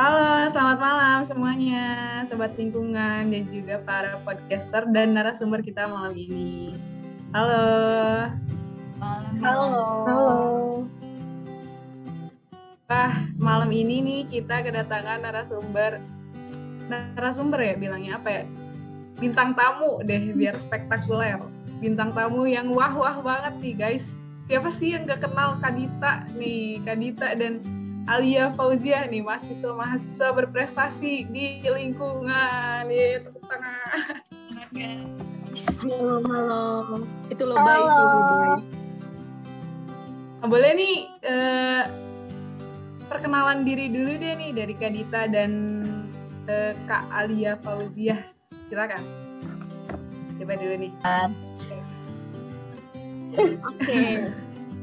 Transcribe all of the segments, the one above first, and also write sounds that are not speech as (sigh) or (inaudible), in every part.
Halo, selamat malam semuanya, sobat lingkungan dan juga para podcaster dan narasumber kita malam ini. Halo. Malam. Halo. Halo. Wah, malam ini nih kita kedatangan narasumber narasumber ya bilangnya apa ya? Bintang tamu deh biar spektakuler. Bintang tamu yang wah-wah banget nih guys. Siapa sih yang gak kenal Kadita nih? Kadita dan Alia Fauzia nih mahasiswa-mahasiswa berprestasi di lingkungan. Ya, tepuk tangan. Halo, halo. Itu lo baik sih. Nah, boleh nih eh, perkenalan diri dulu deh nih dari Kadita dan eh, Kak Alia Fauzia. Silakan. Coba dulu nih. Oke.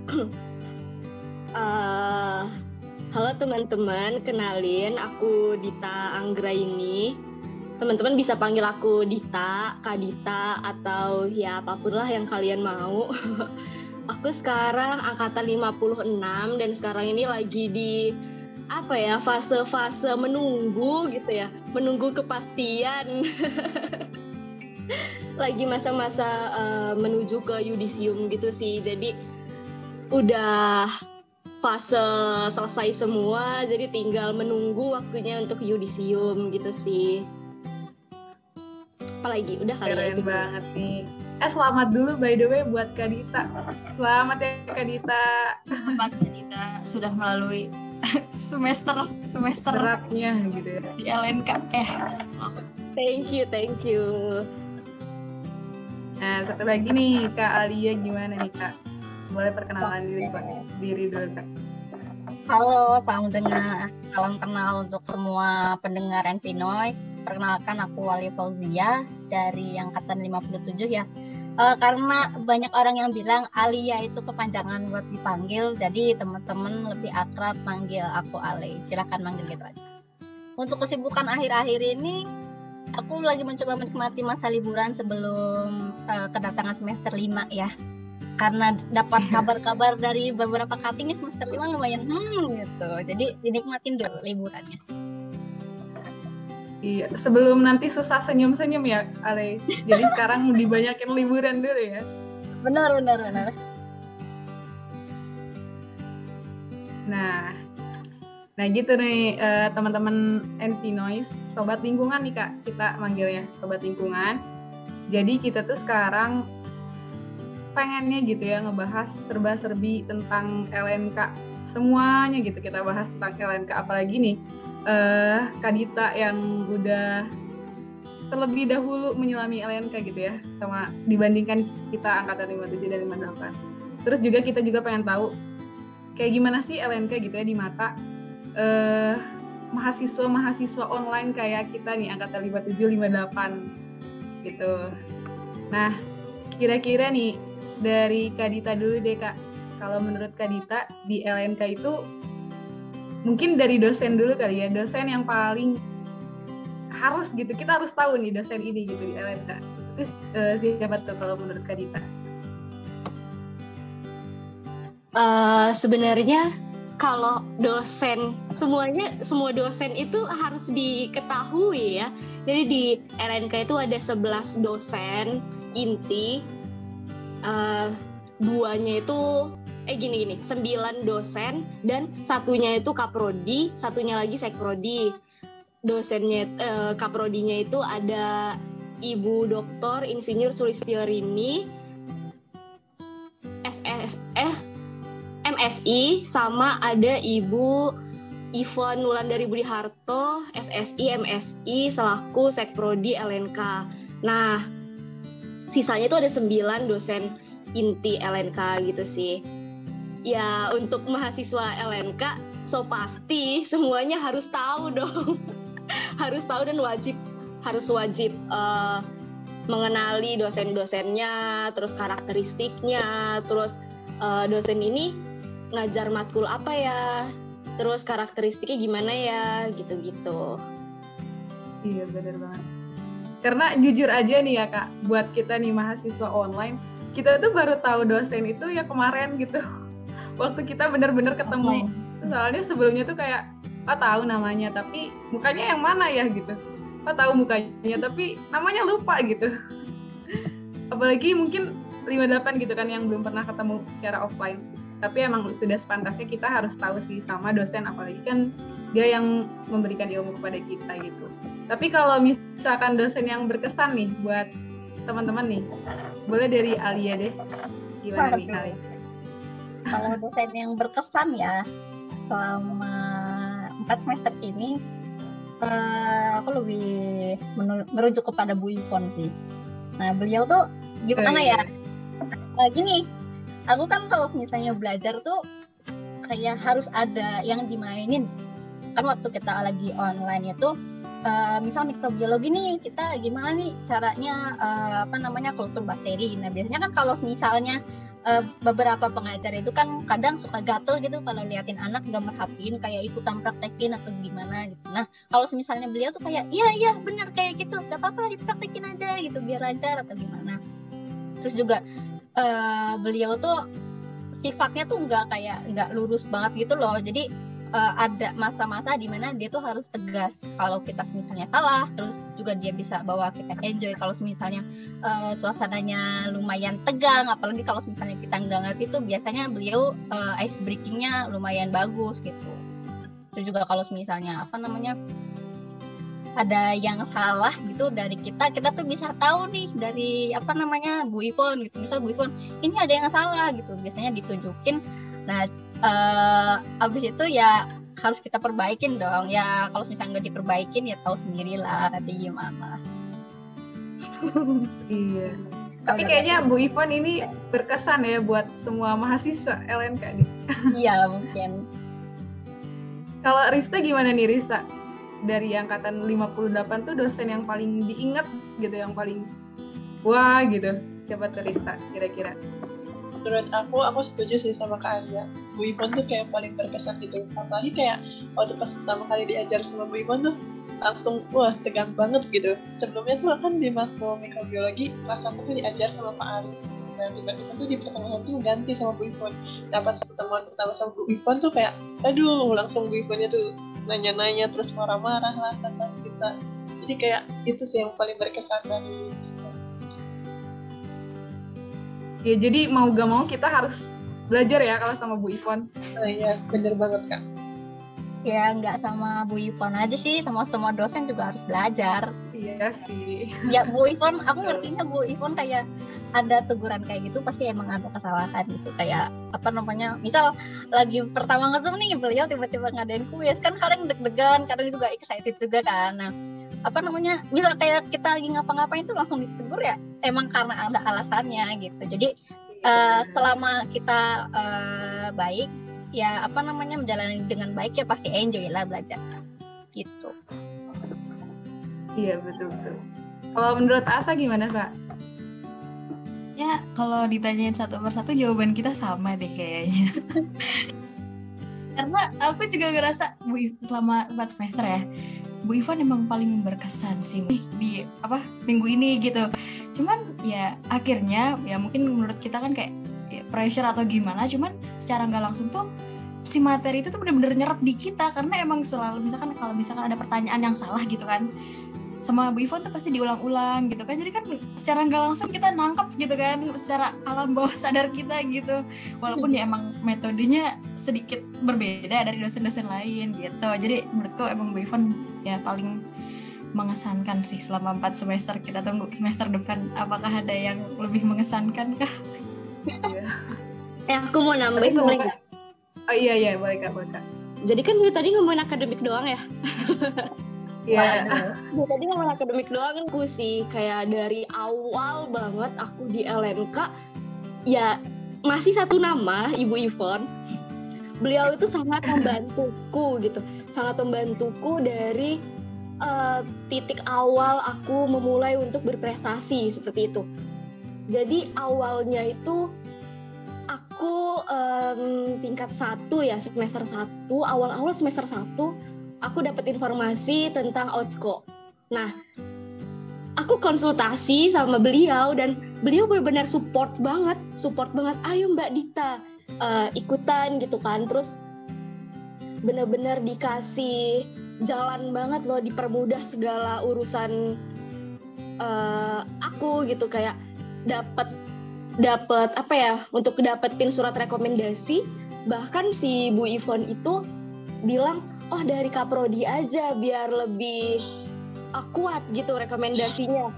(clears throat) Eh, halo teman-teman, kenalin aku Dita Anggra ini. Teman-teman bisa panggil aku Dita, Kak Dita, atau ya apa pun lah yang kalian mau. (laughs) aku sekarang angkatan 56 dan sekarang ini lagi di apa ya fase-fase menunggu gitu ya menunggu kepastian (laughs) lagi masa-masa eh, menuju ke yudisium gitu sih jadi udah fase selesai semua jadi tinggal menunggu waktunya untuk yudisium gitu sih apalagi udah kali ya Keren itu banget nih. Eh selamat dulu by the way buat Kadita. Selamat ya Kadita. Selamat kita sudah melalui (laughs) semester semester Beratnya gitu ya. di LNK. Eh, thank you thank you Nah satu lagi nih Kak Alia gimana nih Kak? Boleh perkenalan diri? Diri dulu Kak. Halo, salam dengar. Salam kenal untuk semua pendengar NP Noise. Perkenalkan aku Wali Fauzia dari angkatan 57 ya. Eh, karena banyak orang yang bilang Alia itu kepanjangan buat dipanggil, jadi teman-teman lebih akrab manggil aku Ali. Silahkan manggil gitu aja. Untuk kesibukan akhir-akhir ini, aku lagi mencoba menikmati masa liburan sebelum eh, kedatangan semester 5 ya karena dapat (laughs) kabar-kabar dari beberapa cutting semester lima lumayan hmm gitu jadi dinikmatin dulu liburannya Iya, sebelum nanti susah senyum-senyum ya, Ale. Jadi (laughs) sekarang dibanyakin liburan dulu ya. benar benar benar Nah, nah gitu nih eh, teman-teman NP Noise, sobat lingkungan nih kak, kita manggilnya sobat lingkungan. Jadi kita tuh sekarang pengennya gitu ya ngebahas serba-serbi tentang LNK semuanya gitu kita bahas tentang LNK apalagi nih eh Kadita yang udah terlebih dahulu menyelami LNK gitu ya sama dibandingkan kita angkatan 57 dan 58 terus juga kita juga pengen tahu kayak gimana sih LNK gitu ya di mata eh mahasiswa-mahasiswa online kayak kita nih angkatan 57 58 gitu. Nah, kira-kira nih dari Kadita dulu deh Kak. Kalau menurut Kadita di LNK itu mungkin dari dosen dulu kali ya, dosen yang paling harus gitu. Kita harus tahu nih dosen ini gitu di LNK. Terus eh, siapa tuh kalau menurut Kadita? Eh, sebenarnya kalau dosen semuanya semua dosen itu harus diketahui ya. Jadi di LNK itu ada 11 dosen inti. Eh, duanya itu eh gini gini, 9 dosen dan satunya itu kaprodi, satunya lagi sekprodi. Dosennya eh, kaprodinya itu ada Ibu Doktor Insinyur Sulistiorini SS eh MSI sama ada Ibu Ivon Nulandari Budi Harto, SSI, MSI, selaku Sekprodi LNK. Nah, sisanya itu ada 9 dosen inti LNK gitu sih. Ya, untuk mahasiswa LNK, so pasti semuanya harus tahu dong. (laughs) harus tahu dan wajib, harus wajib eh, mengenali dosen-dosennya, terus karakteristiknya, terus eh, dosen ini ngajar matkul apa ya, terus karakteristiknya gimana ya, gitu-gitu. Iya bener banget. Karena jujur aja nih ya kak, buat kita nih mahasiswa online, kita tuh baru tahu dosen itu ya kemarin gitu. (laughs) Waktu kita bener-bener ketemu. Soalnya sebelumnya tuh kayak Pak tahu namanya tapi mukanya yang mana ya? gitu. Pak tahu mukanya tapi namanya lupa gitu. (laughs) Apalagi mungkin 58 gitu kan yang belum pernah ketemu secara offline. Tapi emang sudah sepantasnya kita harus tahu sih sama dosen apalagi kan dia yang memberikan ilmu kepada kita gitu. Tapi kalau misalkan dosen yang berkesan nih buat teman-teman nih boleh dari Alia deh. Gimana nih Alia? Kalau dosen yang berkesan ya selama empat semester ini uh, aku lebih merujuk kepada Bu Ivon sih. Nah beliau tuh gimana ya? Uh, gini aku kan kalau misalnya belajar tuh kayak harus ada yang dimainin kan waktu kita lagi online itu uh, misal mikrobiologi nih kita gimana nih caranya uh, apa namanya kultur bakteri. Nah biasanya kan kalau misalnya uh, beberapa pengajar itu kan kadang suka gatel gitu kalau liatin anak nggak merhatiin kayak ikutan praktekin atau gimana gitu. Nah kalau misalnya beliau tuh kayak iya iya benar kayak gitu gak apa-apa dipraktekin aja gitu biar lancar atau gimana. Terus juga uh, beliau tuh sifatnya tuh nggak kayak nggak lurus banget gitu loh. Jadi uh, ada masa-masa di mana dia tuh harus tegas kalau kita misalnya salah terus juga dia bisa bawa kita enjoy. Kalau misalnya uh, suasananya lumayan tegang apalagi kalau misalnya kita nggak ngerti tuh biasanya beliau uh, ice breakingnya lumayan bagus gitu. Terus juga kalau misalnya apa namanya ada yang salah gitu dari kita kita tuh bisa tahu nih dari apa namanya Bu Ivon gitu. Misal Bu Ivon ini ada yang salah gitu. Biasanya ditunjukin. Nah uh, abis itu ya harus kita perbaikin dong. Ya kalau misalnya nggak diperbaikin ya tahu sendirilah nanti gimana. (laughs) Iya. Tapi kayaknya Bu Ivon ini berkesan ya buat semua mahasiswa LNK nih (laughs) iya mungkin. Kalau Rista gimana nih Rista? Dari angkatan 58 tuh dosen yang paling diingat gitu yang paling wah gitu. Siapa cerita kira-kira menurut aku aku setuju sih sama Kak Arya. Bu Ipon tuh kayak paling berkesan gitu. Apalagi kayak waktu pas pertama kali diajar sama Bu Ipon tuh langsung wah tegang banget gitu. Sebelumnya tuh kan di mikrobiologi pas aku tuh diajar sama Pak Ari. Dan tiba-tiba tuh di pertengahan tuh ganti sama Bu Ipon. Nah pas pertemuan pertama sama Bu Ipon tuh kayak aduh langsung Bu Iponnya tuh nanya-nanya terus marah-marah lah atas kita jadi kayak itu sih yang paling berkesan dari ya jadi mau gak mau kita harus belajar ya kalau sama Bu Ivon. Oh, iya bener banget kak. Ya nggak sama Bu Ivon aja sih sama semua dosen juga harus belajar. Iya sih. Ya Bu Ivon aku ngertinya Bu Ivon kayak ada teguran kayak gitu pasti emang ada kesalahan gitu. Kayak apa namanya misal lagi pertama ngezoom nih beliau tiba-tiba ngadain kuis. Kan kadang deg-degan kadang juga excited juga kan. Nah apa namanya misal kayak kita lagi ngapa-ngapain tuh langsung ditegur ya emang karena ada alasannya gitu. Jadi uh, selama kita uh, baik ya apa namanya menjalani dengan baik ya pasti enjoy lah belajar gitu. Iya betul betul. Kalau menurut Asa gimana Sa? Ya kalau ditanyain satu persatu jawaban kita sama deh kayaknya. (laughs) Karena aku juga ngerasa Bu selama 4 semester ya Bu Ivan emang paling berkesan sih di apa minggu ini gitu. Cuman ya akhirnya ya mungkin menurut kita kan kayak ya, pressure atau gimana cuman secara nggak langsung tuh si materi itu tuh bener-bener nyerap di kita. Karena emang selalu misalkan kalau misalkan ada pertanyaan yang salah gitu kan sama Bu Ivon tuh pasti diulang-ulang gitu kan jadi kan secara nggak langsung kita nangkep gitu kan secara alam bawah sadar kita gitu walaupun ya emang metodenya sedikit berbeda dari dosen-dosen lain gitu jadi menurutku emang Bu Ivon ya paling mengesankan sih selama empat semester kita tunggu semester depan apakah ada yang lebih mengesankan kah? eh aku mau nambahin boleh Oh iya iya boleh kak boleh kak. Jadi kan tadi ngomongin akademik doang ya? (laughs) Iya. Yeah. tadi ngomong akademik doang kan sih kayak dari awal banget aku di LNK ya masih satu nama Ibu Ivon. Beliau itu sangat membantuku gitu, sangat membantuku dari uh, titik awal aku memulai untuk berprestasi seperti itu. Jadi awalnya itu aku um, tingkat satu ya semester satu awal-awal semester satu aku dapat informasi tentang Outsko. Nah, aku konsultasi sama beliau dan beliau benar-benar support banget, support banget. Ayo Mbak Dita uh, ikutan gitu kan. Terus bener-bener dikasih jalan banget loh dipermudah segala urusan uh, aku gitu kayak dapat dapat apa ya untuk dapetin surat rekomendasi bahkan si Bu Ivon itu bilang oh dari Kaprodi aja biar lebih kuat gitu rekomendasinya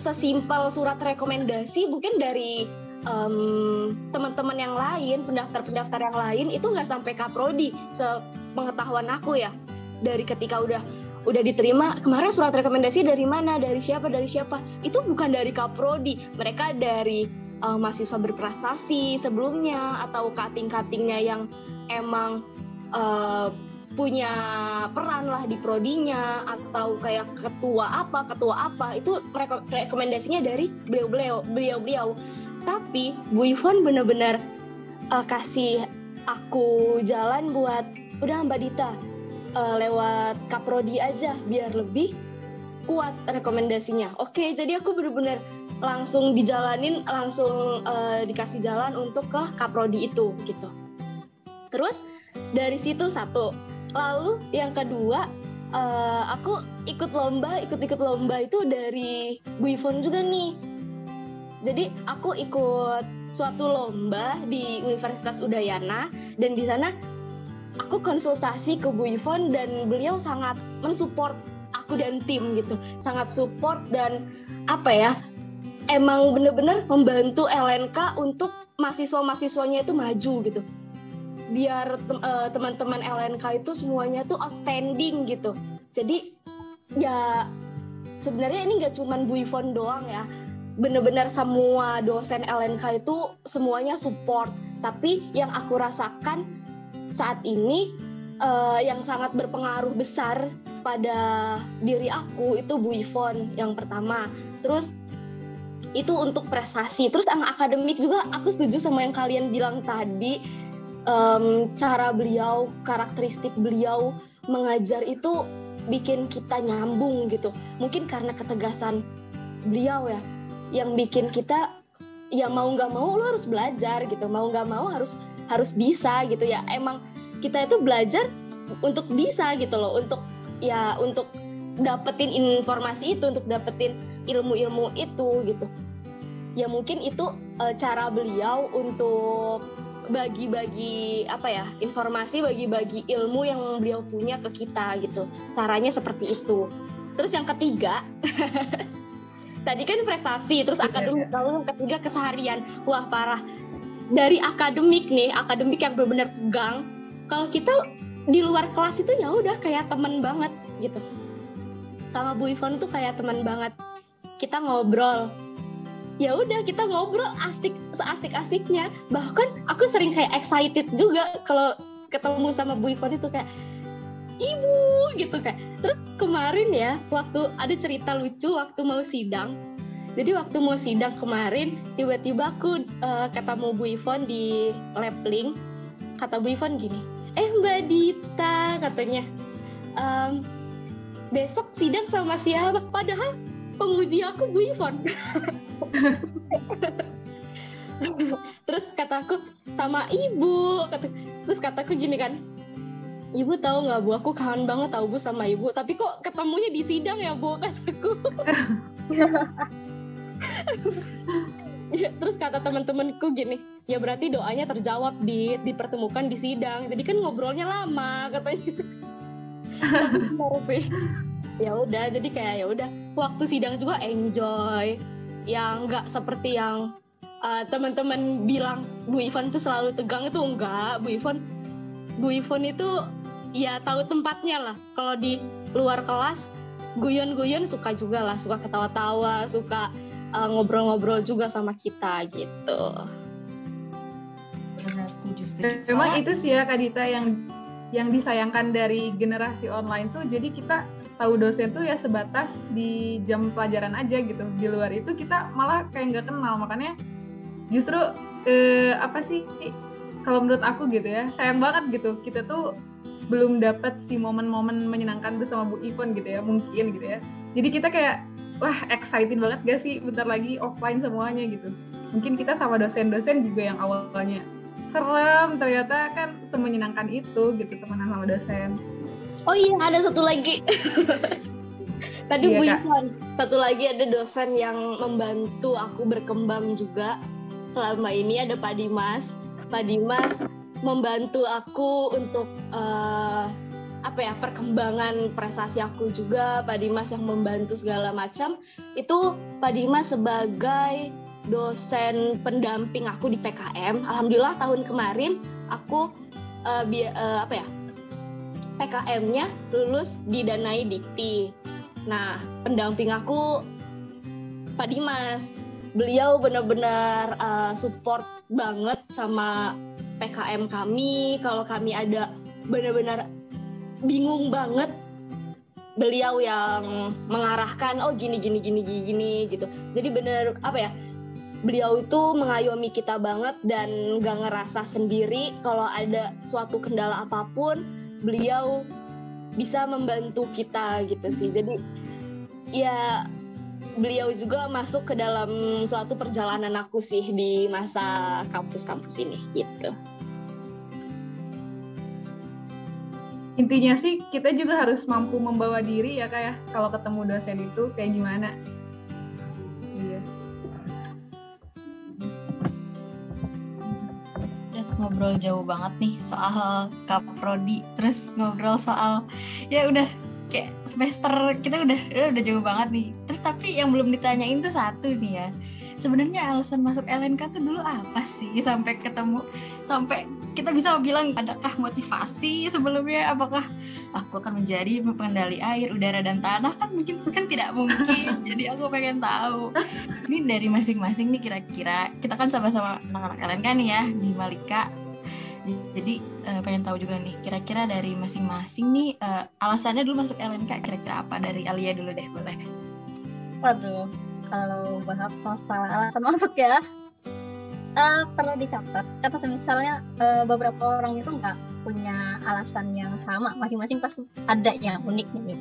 sesimpel surat rekomendasi mungkin dari um, teman-teman yang lain, pendaftar-pendaftar yang lain itu nggak sampai kaprodi, sepengetahuan aku ya. Dari ketika udah udah diterima kemarin surat rekomendasi dari mana, dari siapa, dari siapa, itu bukan dari kaprodi, mereka dari uh, mahasiswa berprestasi sebelumnya atau kating-katingnya yang emang uh, punya peran lah di prodinya atau kayak ketua apa ketua apa itu rekomendasinya dari beliau-beliau beliau-beliau tapi Bu Ivon bener-bener uh, kasih aku jalan buat udah Mbak Dita uh, lewat kaprodi aja biar lebih kuat rekomendasinya. Oke, jadi aku bener-bener langsung dijalanin, langsung uh, dikasih jalan untuk ke kaprodi itu gitu. Terus dari situ satu, lalu yang kedua uh, aku ikut lomba, ikut-ikut lomba itu dari Bu Ivon juga nih jadi aku ikut suatu lomba di Universitas Udayana dan di sana aku konsultasi ke Bu Yvonne dan beliau sangat mensupport aku dan tim gitu. Sangat support dan apa ya? Emang bener-bener membantu LNK untuk mahasiswa-mahasiswanya itu maju gitu. Biar eh, teman-teman LNK itu semuanya tuh outstanding gitu. Jadi ya sebenarnya ini nggak cuma Bu Yvonne doang ya bener-bener semua dosen LNK itu semuanya support. Tapi yang aku rasakan saat ini uh, yang sangat berpengaruh besar pada diri aku itu Bu Ivon yang pertama. Terus itu untuk prestasi. Terus yang akademik juga aku setuju sama yang kalian bilang tadi. Um, cara beliau, karakteristik beliau mengajar itu bikin kita nyambung gitu. Mungkin karena ketegasan beliau ya yang bikin kita ya mau nggak mau lo harus belajar gitu. Mau nggak mau harus harus bisa gitu ya. Emang kita itu belajar untuk bisa gitu loh untuk ya untuk dapetin informasi itu untuk dapetin ilmu-ilmu itu gitu. Ya mungkin itu e, cara beliau untuk bagi-bagi apa ya informasi bagi-bagi ilmu yang beliau punya ke kita gitu. Caranya seperti itu. Terus yang ketiga (laughs) tadi kan prestasi terus iya, akademik iya. lalu yang ketiga keseharian. Wah parah. Dari akademik nih akademik yang benar-benar tegang kalau kita di luar kelas itu ya udah kayak teman banget gitu. Sama Bu Ivon tuh kayak teman banget. Kita ngobrol ya udah kita ngobrol asik seasik-asiknya. Bahkan aku sering kayak excited juga kalau ketemu sama Bu Ivon itu kayak ibu gitu kayak. Terus kemarin ya waktu ada cerita lucu waktu mau sidang. Jadi waktu mau sidang kemarin tiba-tiba aku uh, ketemu Bu Ivon di Lepling kata Bu Ivon gini eh Mbak Dita katanya. Um, besok sidang sama siapa? Padahal penguji aku Bu Ivon terus kataku sama ibu terus kataku gini kan Ibu tahu nggak bu, aku kangen banget tahu bu sama ibu. Tapi kok ketemunya di sidang ya bu kataku. ya, terus kata teman-temanku gini, ya berarti doanya terjawab di dipertemukan di sidang. Jadi kan ngobrolnya lama katanya. Ya udah, jadi kayak ya udah. Waktu sidang juga enjoy. Yang nggak seperti yang uh, teman-teman bilang Bu Ivan itu selalu tegang itu enggak. Bu Ivan Bu Ivon itu ya tahu tempatnya lah kalau di luar kelas guyon-guyon suka juga lah suka ketawa-tawa suka uh, ngobrol-ngobrol juga sama kita gitu benar setuju setuju memang itu sih ya Kak Dita yang yang disayangkan dari generasi online tuh jadi kita tahu dosen tuh ya sebatas di jam pelajaran aja gitu. Di luar itu kita malah kayak nggak kenal. Makanya justru eh, apa sih kalau menurut aku gitu ya sayang banget gitu. Kita tuh belum dapat si momen-momen menyenangkan bersama Bu Ivon gitu ya mungkin gitu ya. Jadi kita kayak wah excited banget gak sih bentar lagi offline semuanya gitu. Mungkin kita sama dosen-dosen juga yang awalnya serem ternyata kan semenyenangkan itu gitu temenan sama dosen Oh iya, ada satu lagi. (laughs) Tadi Iya, Bu. Ivan, satu lagi ada dosen yang membantu aku berkembang juga. Selama ini ada Pak Dimas. Pak Dimas membantu aku untuk eh, apa ya perkembangan prestasi aku juga. Pak Dimas yang membantu segala macam. Itu Pak Dimas sebagai dosen pendamping aku di PKM. Alhamdulillah tahun kemarin aku eh, bi- eh, apa ya PKM-nya lulus didanai Dikti. Nah, pendamping aku Pak Dimas. Beliau benar-benar uh, support banget sama PKM kami. Kalau kami ada benar-benar bingung banget, beliau yang mengarahkan, oh gini gini gini gini gini gitu. Jadi benar apa ya? Beliau itu mengayomi kita banget dan gak ngerasa sendiri kalau ada suatu kendala apa pun beliau bisa membantu kita gitu sih. Jadi ya beliau juga masuk ke dalam suatu perjalanan aku sih di masa kampus-kampus ini gitu. intinya sih kita juga harus mampu membawa diri ya kayak kalau ketemu dosen itu kayak gimana ngobrol jauh banget nih soal Kak Prodi terus ngobrol soal ya udah kayak semester kita udah udah, udah jauh banget nih. Terus tapi yang belum ditanyain tuh satu nih ya sebenarnya alasan masuk LNK tuh dulu apa sih? Sampai ketemu sampai kita bisa bilang adakah motivasi sebelumnya? Apakah aku akan menjadi pengendali air udara dan tanah? Kan mungkin kan tidak mungkin. (laughs) Jadi aku pengen tahu. Ini dari masing-masing nih kira-kira. Kita kan sama-sama anak-anak LNK nih ya di Malika. Jadi eh, pengen tahu juga nih kira-kira dari masing-masing nih eh, alasannya dulu masuk LNK kira-kira apa? Dari Alia dulu deh boleh? Waduh, kalau bahas masalah alasan masuk ya, eh, perlu dicatat. Kata misalnya eh, beberapa orang itu nggak punya alasan yang sama, masing-masing pasti ada yang unik nih.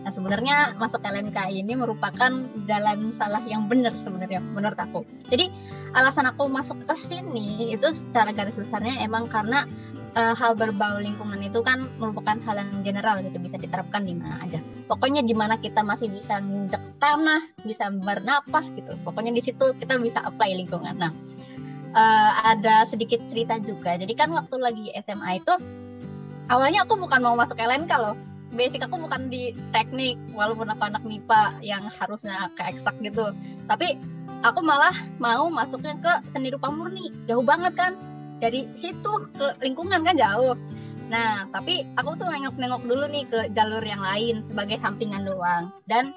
Nah sebenarnya masuk LNK ini merupakan jalan salah yang benar sebenarnya menurut aku. Jadi alasan aku masuk ke sini itu secara garis besarnya emang karena eh, hal berbau lingkungan itu kan merupakan hal yang general gitu bisa diterapkan di mana aja pokoknya di mana kita masih bisa nginjek tanah, bisa bernapas gitu. Pokoknya di situ kita bisa apply lingkungan. Nah, eh, ada sedikit cerita juga. Jadi kan waktu lagi SMA itu awalnya aku bukan mau masuk LNK loh. Basic aku bukan di teknik, walaupun aku anak MIPA yang harusnya ke eksak gitu. Tapi aku malah mau masuknya ke seni rupa murni. Jauh banget kan? Dari situ ke lingkungan kan jauh. Nah, tapi aku tuh nengok-nengok dulu nih ke jalur yang lain sebagai sampingan doang. Dan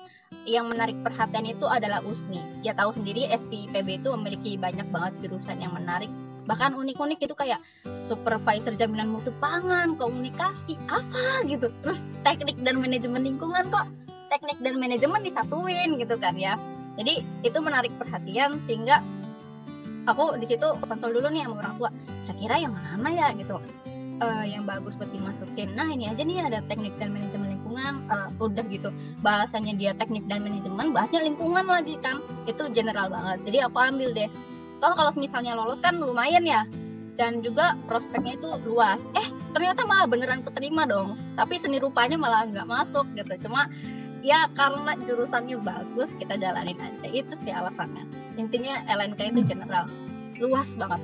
yang menarik perhatian itu adalah USMI. Ya tahu sendiri SIPB itu memiliki banyak banget jurusan yang menarik. Bahkan unik-unik itu kayak supervisor jaminan mutu pangan, komunikasi, apa gitu. Terus teknik dan manajemen lingkungan kok teknik dan manajemen disatuin gitu kan ya. Jadi itu menarik perhatian sehingga aku di situ konsol dulu nih sama orang tua. Kira-kira yang mana ya gitu eh, yang bagus buat dimasukin. Nah ini aja nih ada teknik dan manajemen lingkungan, eh, udah gitu bahasanya dia teknik dan manajemen, bahasnya lingkungan lagi kan, itu general banget. Jadi aku ambil deh. Toh kalau misalnya lolos kan lumayan ya, dan juga prospeknya itu luas. Eh ternyata malah beneran keterima dong, tapi seni rupanya malah nggak masuk gitu. Cuma ya karena jurusannya bagus kita jalanin aja itu sih alasannya. Intinya LNK itu general, luas banget.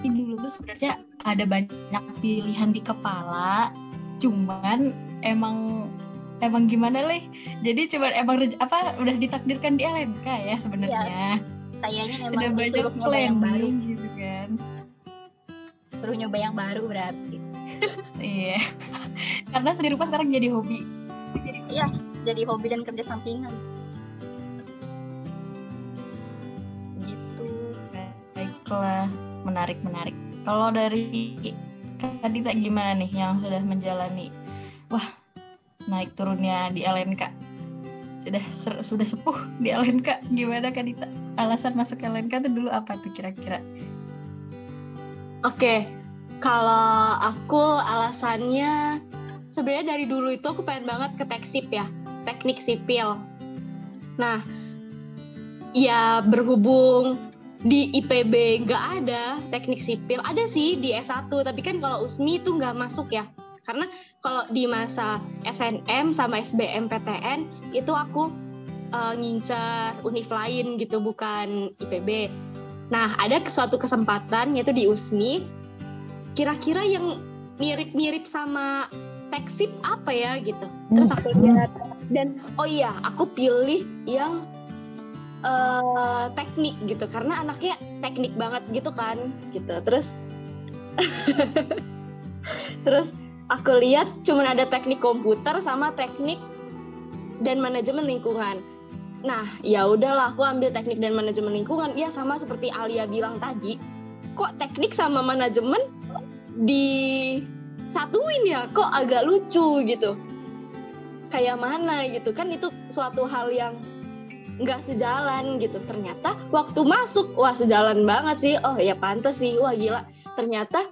Ini dulu tuh sebenarnya ada banyak pilihan di kepala cuman emang emang gimana leh? Jadi cuman emang apa udah ditakdirkan di LNK ya sebenarnya. Kayaknya emang sudah banyak nyoba yang baru, gitu kan. Suruh nyoba yang baru berarti. iya. (laughs) Karena seni rupa sekarang jadi hobi jadi hobi dan kerja sampingan. Gitu. Baiklah menarik menarik kalau dari tadi tak gimana nih yang sudah menjalani? Wah naik turunnya di LNK sudah ser- sudah sepuh di LNK gimana Kadita alasan masuk LNK itu dulu apa tuh kira-kira? Oke, kalau aku alasannya sebenarnya dari dulu itu aku pengen banget ke teksip ya, teknik sipil. Nah, ya berhubung di IPB nggak ada teknik sipil ada sih di S1 tapi kan kalau USMI itu nggak masuk ya. Karena kalau di masa SNM sama SBMPTN itu aku uh, ngincar univ lain gitu bukan IPB nah ada suatu kesempatan yaitu di USMI kira-kira yang mirip-mirip sama teksip apa ya gitu. Terus aku lihat dan oh iya aku pilih yang uh, teknik gitu. Karena anaknya teknik banget gitu kan gitu. Terus (laughs) terus aku lihat cuman ada teknik komputer sama teknik dan manajemen lingkungan. Nah ya udahlah aku ambil teknik dan manajemen lingkungan. Ya sama seperti Alia bilang tadi kok teknik sama manajemen di satuin ya? Kok agak lucu gitu kayak mana gitu. Kan itu suatu hal yang nggak sejalan gitu. Ternyata waktu masuk wah sejalan banget sih. Oh ya pantas sih. Wah gila. Ternyata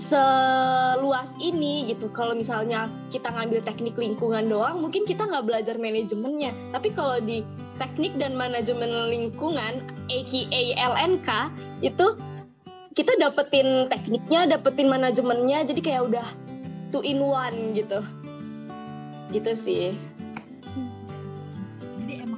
seluas ini gitu. Kalau misalnya kita ngambil teknik lingkungan doang mungkin kita nggak belajar manajemennya. Tapi kalau di teknik dan manajemen lingkungan aka LNK itu kita dapetin tekniknya dapetin manajemennya. Jadi kayak udah two in one gitu gitu sih.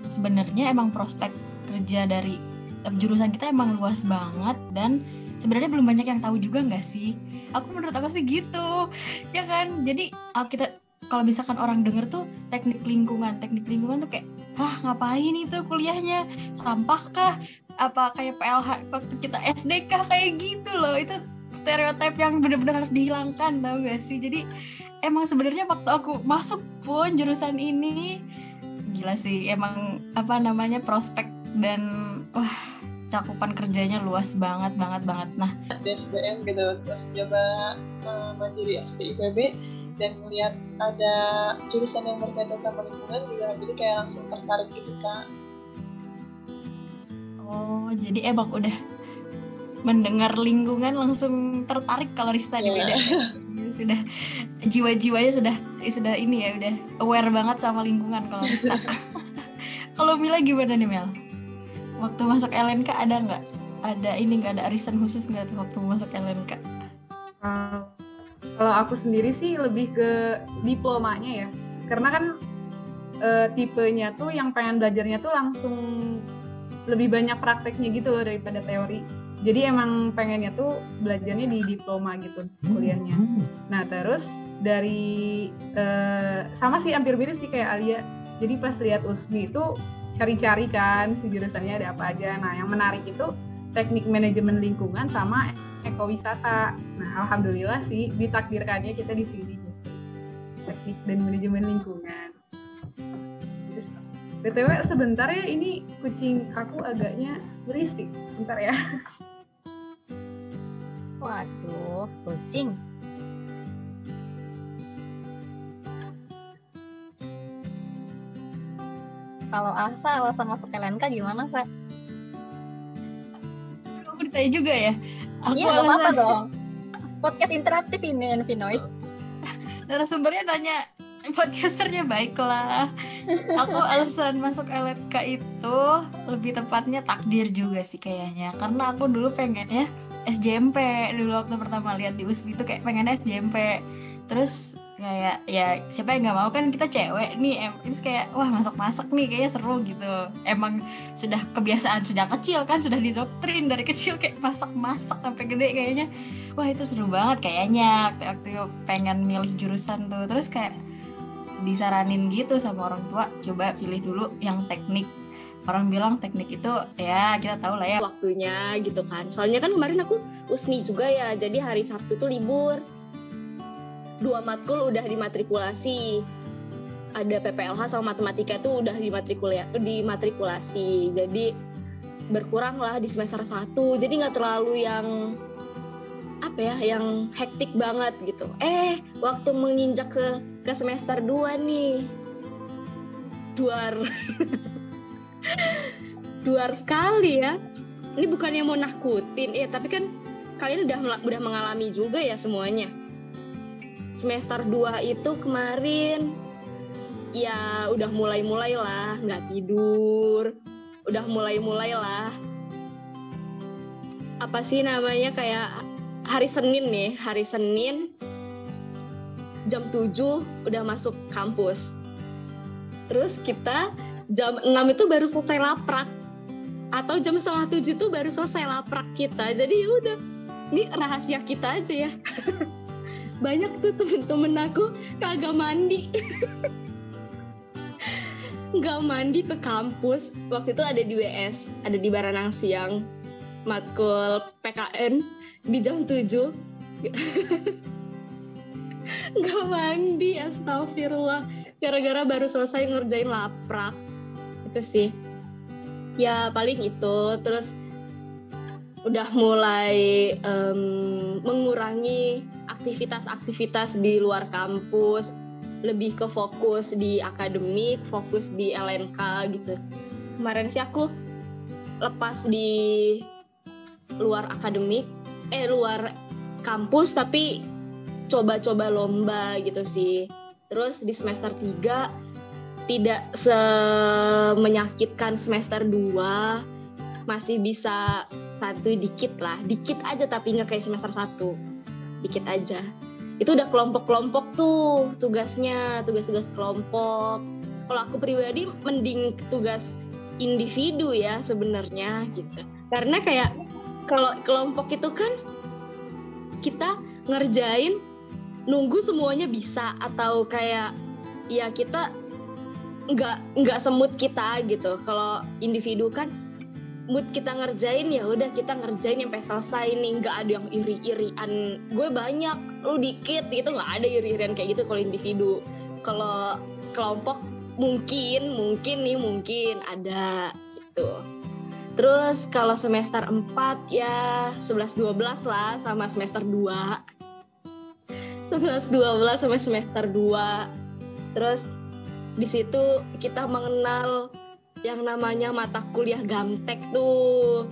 Sebenarnya emang prospek kerja dari eh, jurusan kita emang luas banget dan sebenarnya belum banyak yang tahu juga nggak sih? Aku menurut aku sih gitu ya kan? Jadi ah, kita kalau misalkan orang denger tuh teknik lingkungan teknik lingkungan tuh kayak hah ngapain itu kuliahnya? Sampah kah? Apa kayak PLH waktu kita SD kah? Kayak gitu loh. Itu stereotip yang benar-benar harus dihilangkan tau gak sih? Jadi emang sebenarnya waktu aku masuk pun jurusan ini gila sih emang apa namanya prospek dan wah cakupan kerjanya luas banget banget banget. Nah di SBM gitu terus coba uh, mandiri SPIPB dan melihat ada jurusan yang berkaitan sama lingkungan juga jadi kayak langsung tertarik gitu kak. Oh jadi emang udah mendengar lingkungan langsung tertarik kalau Rista yeah. beda (laughs) sudah jiwa-jiwanya sudah sudah ini ya udah aware banget sama lingkungan kalau Rista. (laughs) kalau Mila gimana nih Mel? Waktu masuk LNK ada nggak? Ada ini nggak ada arisan khusus nggak tuh waktu masuk LNK? Uh, kalau aku sendiri sih lebih ke diplomanya ya, karena kan uh, tipenya tuh yang pengen belajarnya tuh langsung lebih banyak prakteknya gitu loh daripada teori jadi emang pengennya tuh belajarnya di diploma gitu kuliahnya. Nah terus dari uh, sama sih hampir mirip sih kayak Alia. Jadi pas lihat USMI itu cari-cari kan si jurusannya ada apa aja. Nah yang menarik itu teknik manajemen lingkungan sama ekowisata. Nah alhamdulillah sih ditakdirkannya kita di sini teknik dan manajemen lingkungan. BTW sebentar ya ini kucing aku agaknya berisik. Bentar ya. (laughs) Waduh, kucing. Kalau Asa alasan masuk LNK gimana, Sa? Aku ditanya juga ya? Aku iya, alasan... apa-apa dong. Podcast interaktif ini, Envy Noise. Narasumbernya nanya, podcasternya baiklah. Aku alasan masuk LNK itu lebih tepatnya takdir juga sih kayaknya. Karena aku dulu pengennya SJMP dulu waktu pertama lihat di USBI itu kayak pengennya SJMP. Terus kayak ya siapa yang nggak mau kan kita cewek nih em itu kayak wah masak masak nih kayaknya seru gitu emang sudah kebiasaan sejak kecil kan sudah didoktrin dari kecil kayak masak masak sampai gede kayaknya wah itu seru banget kayaknya waktu pengen milih jurusan tuh terus kayak disaranin gitu sama orang tua coba pilih dulu yang teknik. Orang bilang teknik itu ya kita tahu lah ya. Waktunya gitu kan. Soalnya kan kemarin aku usmi juga ya jadi hari sabtu tuh libur. Dua matkul udah dimatrikulasi. Ada PPLH sama matematika tuh udah dimatrikulasi. Jadi berkurang lah di semester satu. Jadi nggak terlalu yang apa ya yang hektik banget gitu. Eh waktu menginjak ke ke semester 2 nih. Duar. (laughs) Duar sekali ya. Ini bukannya mau nakutin ya tapi kan kalian udah udah mengalami juga ya semuanya. Semester 2 itu kemarin ya udah mulai-mulai lah nggak tidur. Udah mulai-mulai lah. Apa sih namanya kayak hari Senin nih hari Senin jam 7 udah masuk kampus. Terus kita jam 6 itu baru selesai laprak. Atau jam setengah tujuh itu baru selesai laprak kita. Jadi ya udah ini rahasia kita aja ya. (laughs) Banyak tuh temen-temen aku kagak mandi. (laughs) Nggak mandi ke kampus. Waktu itu ada di WS ada di Baranang Siang. Matkul PKN di jam 7 nggak mandi astagfirullah. Gara-gara baru selesai ngerjain laprak. Itu sih. Ya paling itu. Terus udah mulai um, mengurangi aktivitas-aktivitas di luar kampus. Lebih ke fokus di akademik, fokus di LNK gitu. Kemarin sih aku lepas di luar akademik, eh luar kampus tapi coba-coba lomba gitu sih. Terus di semester 3 tidak semenyakitkan semester 2 masih bisa satu dikit lah. Dikit aja tapi nggak kayak semester 1 dikit aja. Itu udah kelompok-kelompok tuh tugasnya tugas-tugas kelompok. Kalau aku pribadi mending tugas individu ya sebenarnya gitu. Karena kayak kalau kelompok itu kan kita ngerjain nunggu semuanya bisa atau kayak ya kita nggak nggak semut kita gitu. Kalau individu kan mood kita ngerjain ya udah kita ngerjain sampai selesai nih. Nggak ada yang iri-irian. Gue banyak lu dikit gitu nggak ada iri-irian kayak gitu kalau individu. Kalau kelompok mungkin mungkin nih mungkin ada gitu terus kalau semester 4 ya 11 12 lah sama semester 2 11 12 sama semester 2 terus di situ kita mengenal yang namanya mata kuliah gamtek tuh.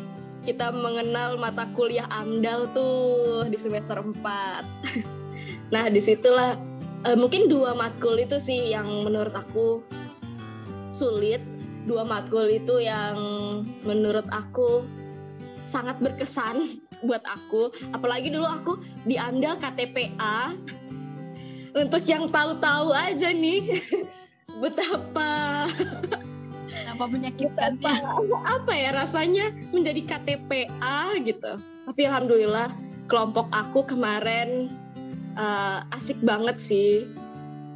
Kita mengenal mata kuliah AMDAL tuh di semester 4 (laughs) nah di situlah uh, mungkin dua matkul itu sih yang menurut aku sulit dua matkul itu yang menurut aku sangat berkesan (laughs) buat aku. Apalagi dulu aku di AMDAL KTPA untuk yang tahu-tahu aja nih (laughs) betapa apa menyakitkan. pak apa ya rasanya menjadi KTPA gitu. Tapi alhamdulillah kelompok aku kemarin uh, asik banget sih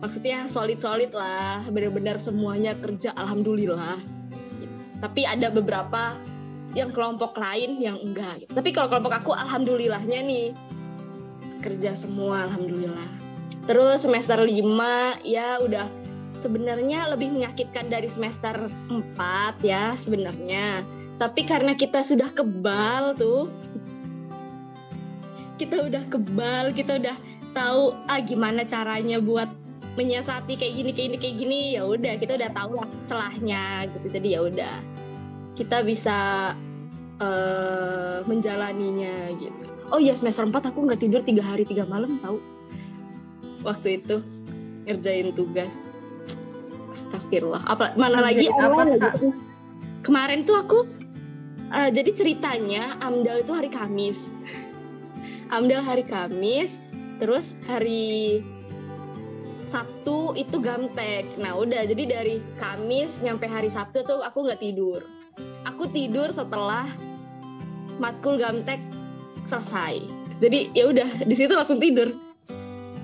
maksudnya solid solid lah benar-benar semuanya kerja alhamdulillah gitu. tapi ada beberapa yang kelompok lain yang enggak gitu. tapi kalau kelompok aku alhamdulillahnya nih kerja semua alhamdulillah terus semester 5 ya udah sebenarnya lebih menyakitkan dari semester 4 ya sebenarnya. Tapi karena kita sudah kebal tuh, kita udah kebal, kita udah tahu ah gimana caranya buat menyiasati kayak gini kayak gini kayak gini ya udah kita udah tahu lah celahnya gitu jadi ya udah kita bisa uh, menjalaninya gitu oh ya semester 4 aku nggak tidur tiga hari tiga malam tahu waktu itu ngerjain tugas Astagfirullah. Apa mana lagi apa, gitu. Kemarin tuh aku uh, jadi ceritanya Amdal itu hari Kamis. Amdal hari Kamis, terus hari Sabtu itu gamtek. Nah udah jadi dari Kamis nyampe hari Sabtu tuh aku nggak tidur. Aku tidur setelah matkul gamtek selesai. Jadi ya udah di situ langsung tidur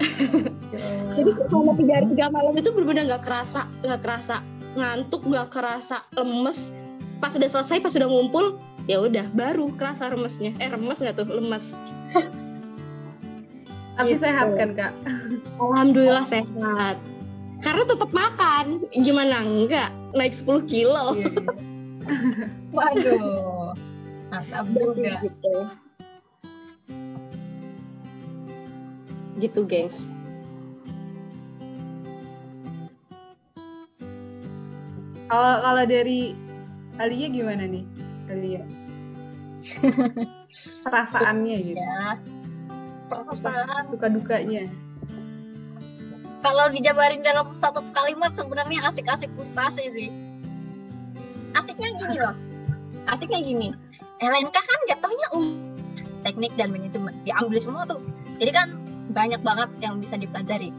(laughs) jadi selama tiga hari tiga malam itu benar-benar nggak kerasa nggak kerasa ngantuk nggak kerasa lemes pas sudah selesai pas sudah ngumpul ya udah baru kerasa remesnya eh remes nggak tuh lemes (laughs) tapi gitu. sehat kan kak? Alhamdulillah sehat. Karena tetap makan. Gimana? Enggak. Naik 10 kilo. Iya. (laughs) waduh. Mantap juga. gitu. gitu gengs. Kalau kalau dari Alia gimana nih Alia? (laughs) Perasaannya gitu. Ya perasaan suka dukanya. Kalau dijabarin dalam satu kalimat sebenarnya asik-asik frustasi sih. Asiknya gini loh. Asiknya gini. LNK kan jatuhnya um teknik dan manajemen. Diambil semua tuh. Jadi kan banyak banget yang bisa dipelajari.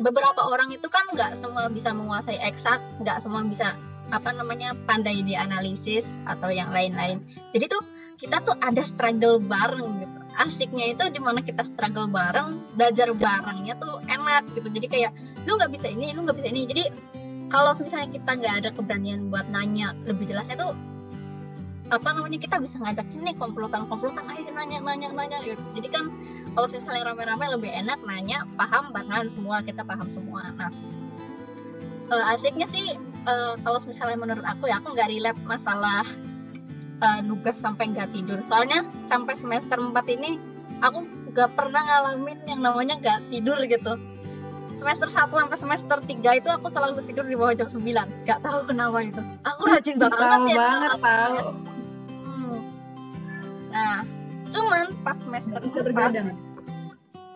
Beberapa orang itu kan nggak semua bisa menguasai eksak nggak semua bisa apa namanya pandai di analisis atau yang lain-lain. Jadi tuh kita tuh ada struggle bareng gitu asiknya itu di mana kita struggle bareng belajar barengnya tuh enak gitu. Jadi kayak lu nggak bisa ini lu nggak bisa ini. Jadi kalau misalnya kita nggak ada keberanian buat nanya lebih jelasnya tuh apa namanya kita bisa ngajak ini komplotan komplotan ayo nanya nanya nanya gitu. Jadi kan kalau misalnya rame-rame lebih enak nanya paham bahan semua kita paham semua. Nah uh, asiknya sih uh, kalau misalnya menurut aku ya aku nggak relate masalah uh, nugas sampai nggak tidur. Soalnya sampai semester 4 ini aku nggak pernah ngalamin yang namanya nggak tidur gitu. Semester 1 sampai semester 3 itu aku selalu tidur di bawah jam 9 nggak tahu kenapa itu. Aku rajin banget tahu ya banget tahu Hmm. nah cuman pas semester bisa 4 bergadang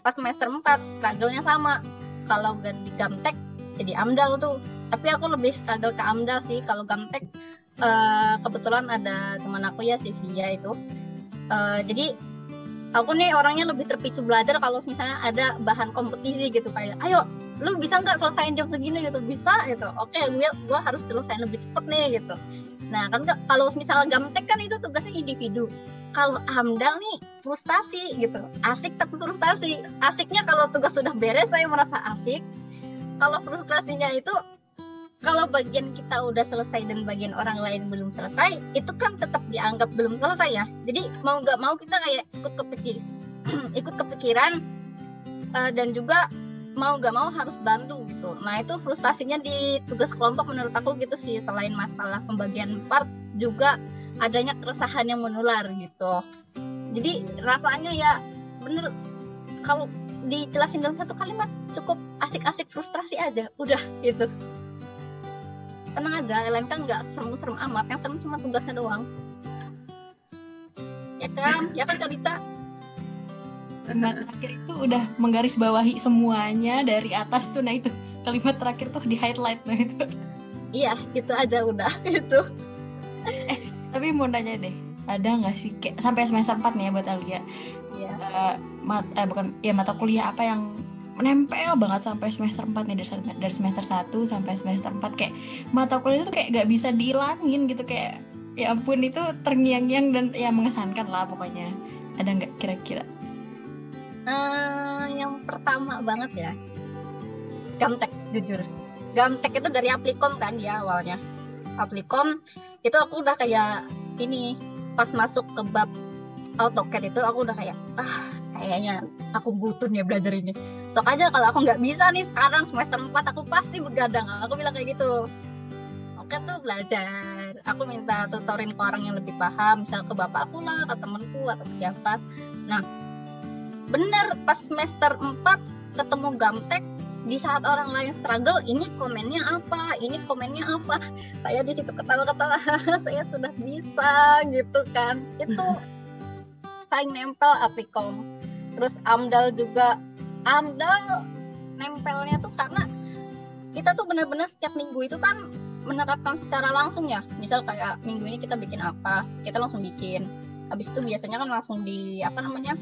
pas semester 4 struggle-nya sama. Kalau gak di Gamtek jadi AMDAL tuh. Tapi aku lebih struggle ke AMDAL sih. Kalau Gamtek eh, kebetulan ada teman aku ya si Sia itu. Eh, jadi aku nih orangnya lebih terpicu belajar kalau misalnya ada bahan kompetisi gitu kayak ayo lu bisa nggak selesaiin jam segini gitu? Bisa gitu. Oke gue gue harus selesaiin lebih cepet nih gitu. Nah kan kalau misalnya Gamtek kan itu tugasnya individu. Kalau AMDAL nih frustasi gitu. Asik tapi frustasi. Asiknya kalau tugas sudah beres saya merasa asik. Kalau frustrasinya itu kalau bagian kita udah selesai dan bagian orang lain belum selesai itu kan tetap dianggap belum selesai ya. Jadi mau nggak mau kita kayak ikut kepikir (clears throat) ikut kepikiran eh, dan juga mau nggak mau harus bantu gitu. Nah itu frustasinya di tugas kelompok menurut aku gitu sih. Selain masalah pembagian part juga adanya keresahan yang menular gitu. Jadi rasanya ya bener kalau dijelasin dalam satu kalimat cukup asik-asik frustrasi aja udah gitu tenang aja LNK nggak serem-serem amat yang serem cuma tugasnya doang. Ya kan? Ya kan Kak Dita? Kalimat terakhir itu udah menggarisbawahi semuanya dari atas tuh. Nah itu kalimat terakhir tuh di highlight. Nah itu. Iya gitu aja udah (laughs) itu. Tapi mau nanya deh ada nggak sih kayak sampai semester 4 nih ya buat Alia? Iya. eh, mat, eh bukan ya mata kuliah apa yang menempel banget sampai semester 4 nih dari, sem- dari semester 1 sampai semester 4 kayak mata kuliah itu kayak gak bisa dihilangin gitu kayak ya ampun itu terngiang-ngiang dan ya mengesankan lah pokoknya. Ada nggak kira-kira? Eh, yang pertama banget ya Gamtek jujur. Gamtek itu dari Aplikom kan ya awalnya. Aplikom itu aku udah kayak ini pas masuk ke bab AutoCAD itu aku udah kayak ah kayaknya aku butuh nih belajar ini. Sok aja kalau aku nggak bisa nih sekarang semester 4 aku pasti begadang. Aku bilang kayak gitu. Oke tuh belajar. Aku minta tutorin ke orang yang lebih paham. Misal ke bapakku lah ke temenku atau siapa. Nah bener pas semester 4 ketemu Gamtek di saat orang lain struggle ini komennya apa? Ini komennya apa? Saya di situ ketawa-ketawa (laughs) saya sudah bisa gitu kan. Itu (laughs) saling nempel Apicom terus Amdal juga. Amdal nempelnya tuh karena kita tuh benar-benar setiap minggu itu kan menerapkan secara langsung ya. Misal kayak minggu ini kita bikin apa kita langsung bikin. Habis itu biasanya kan langsung di apa namanya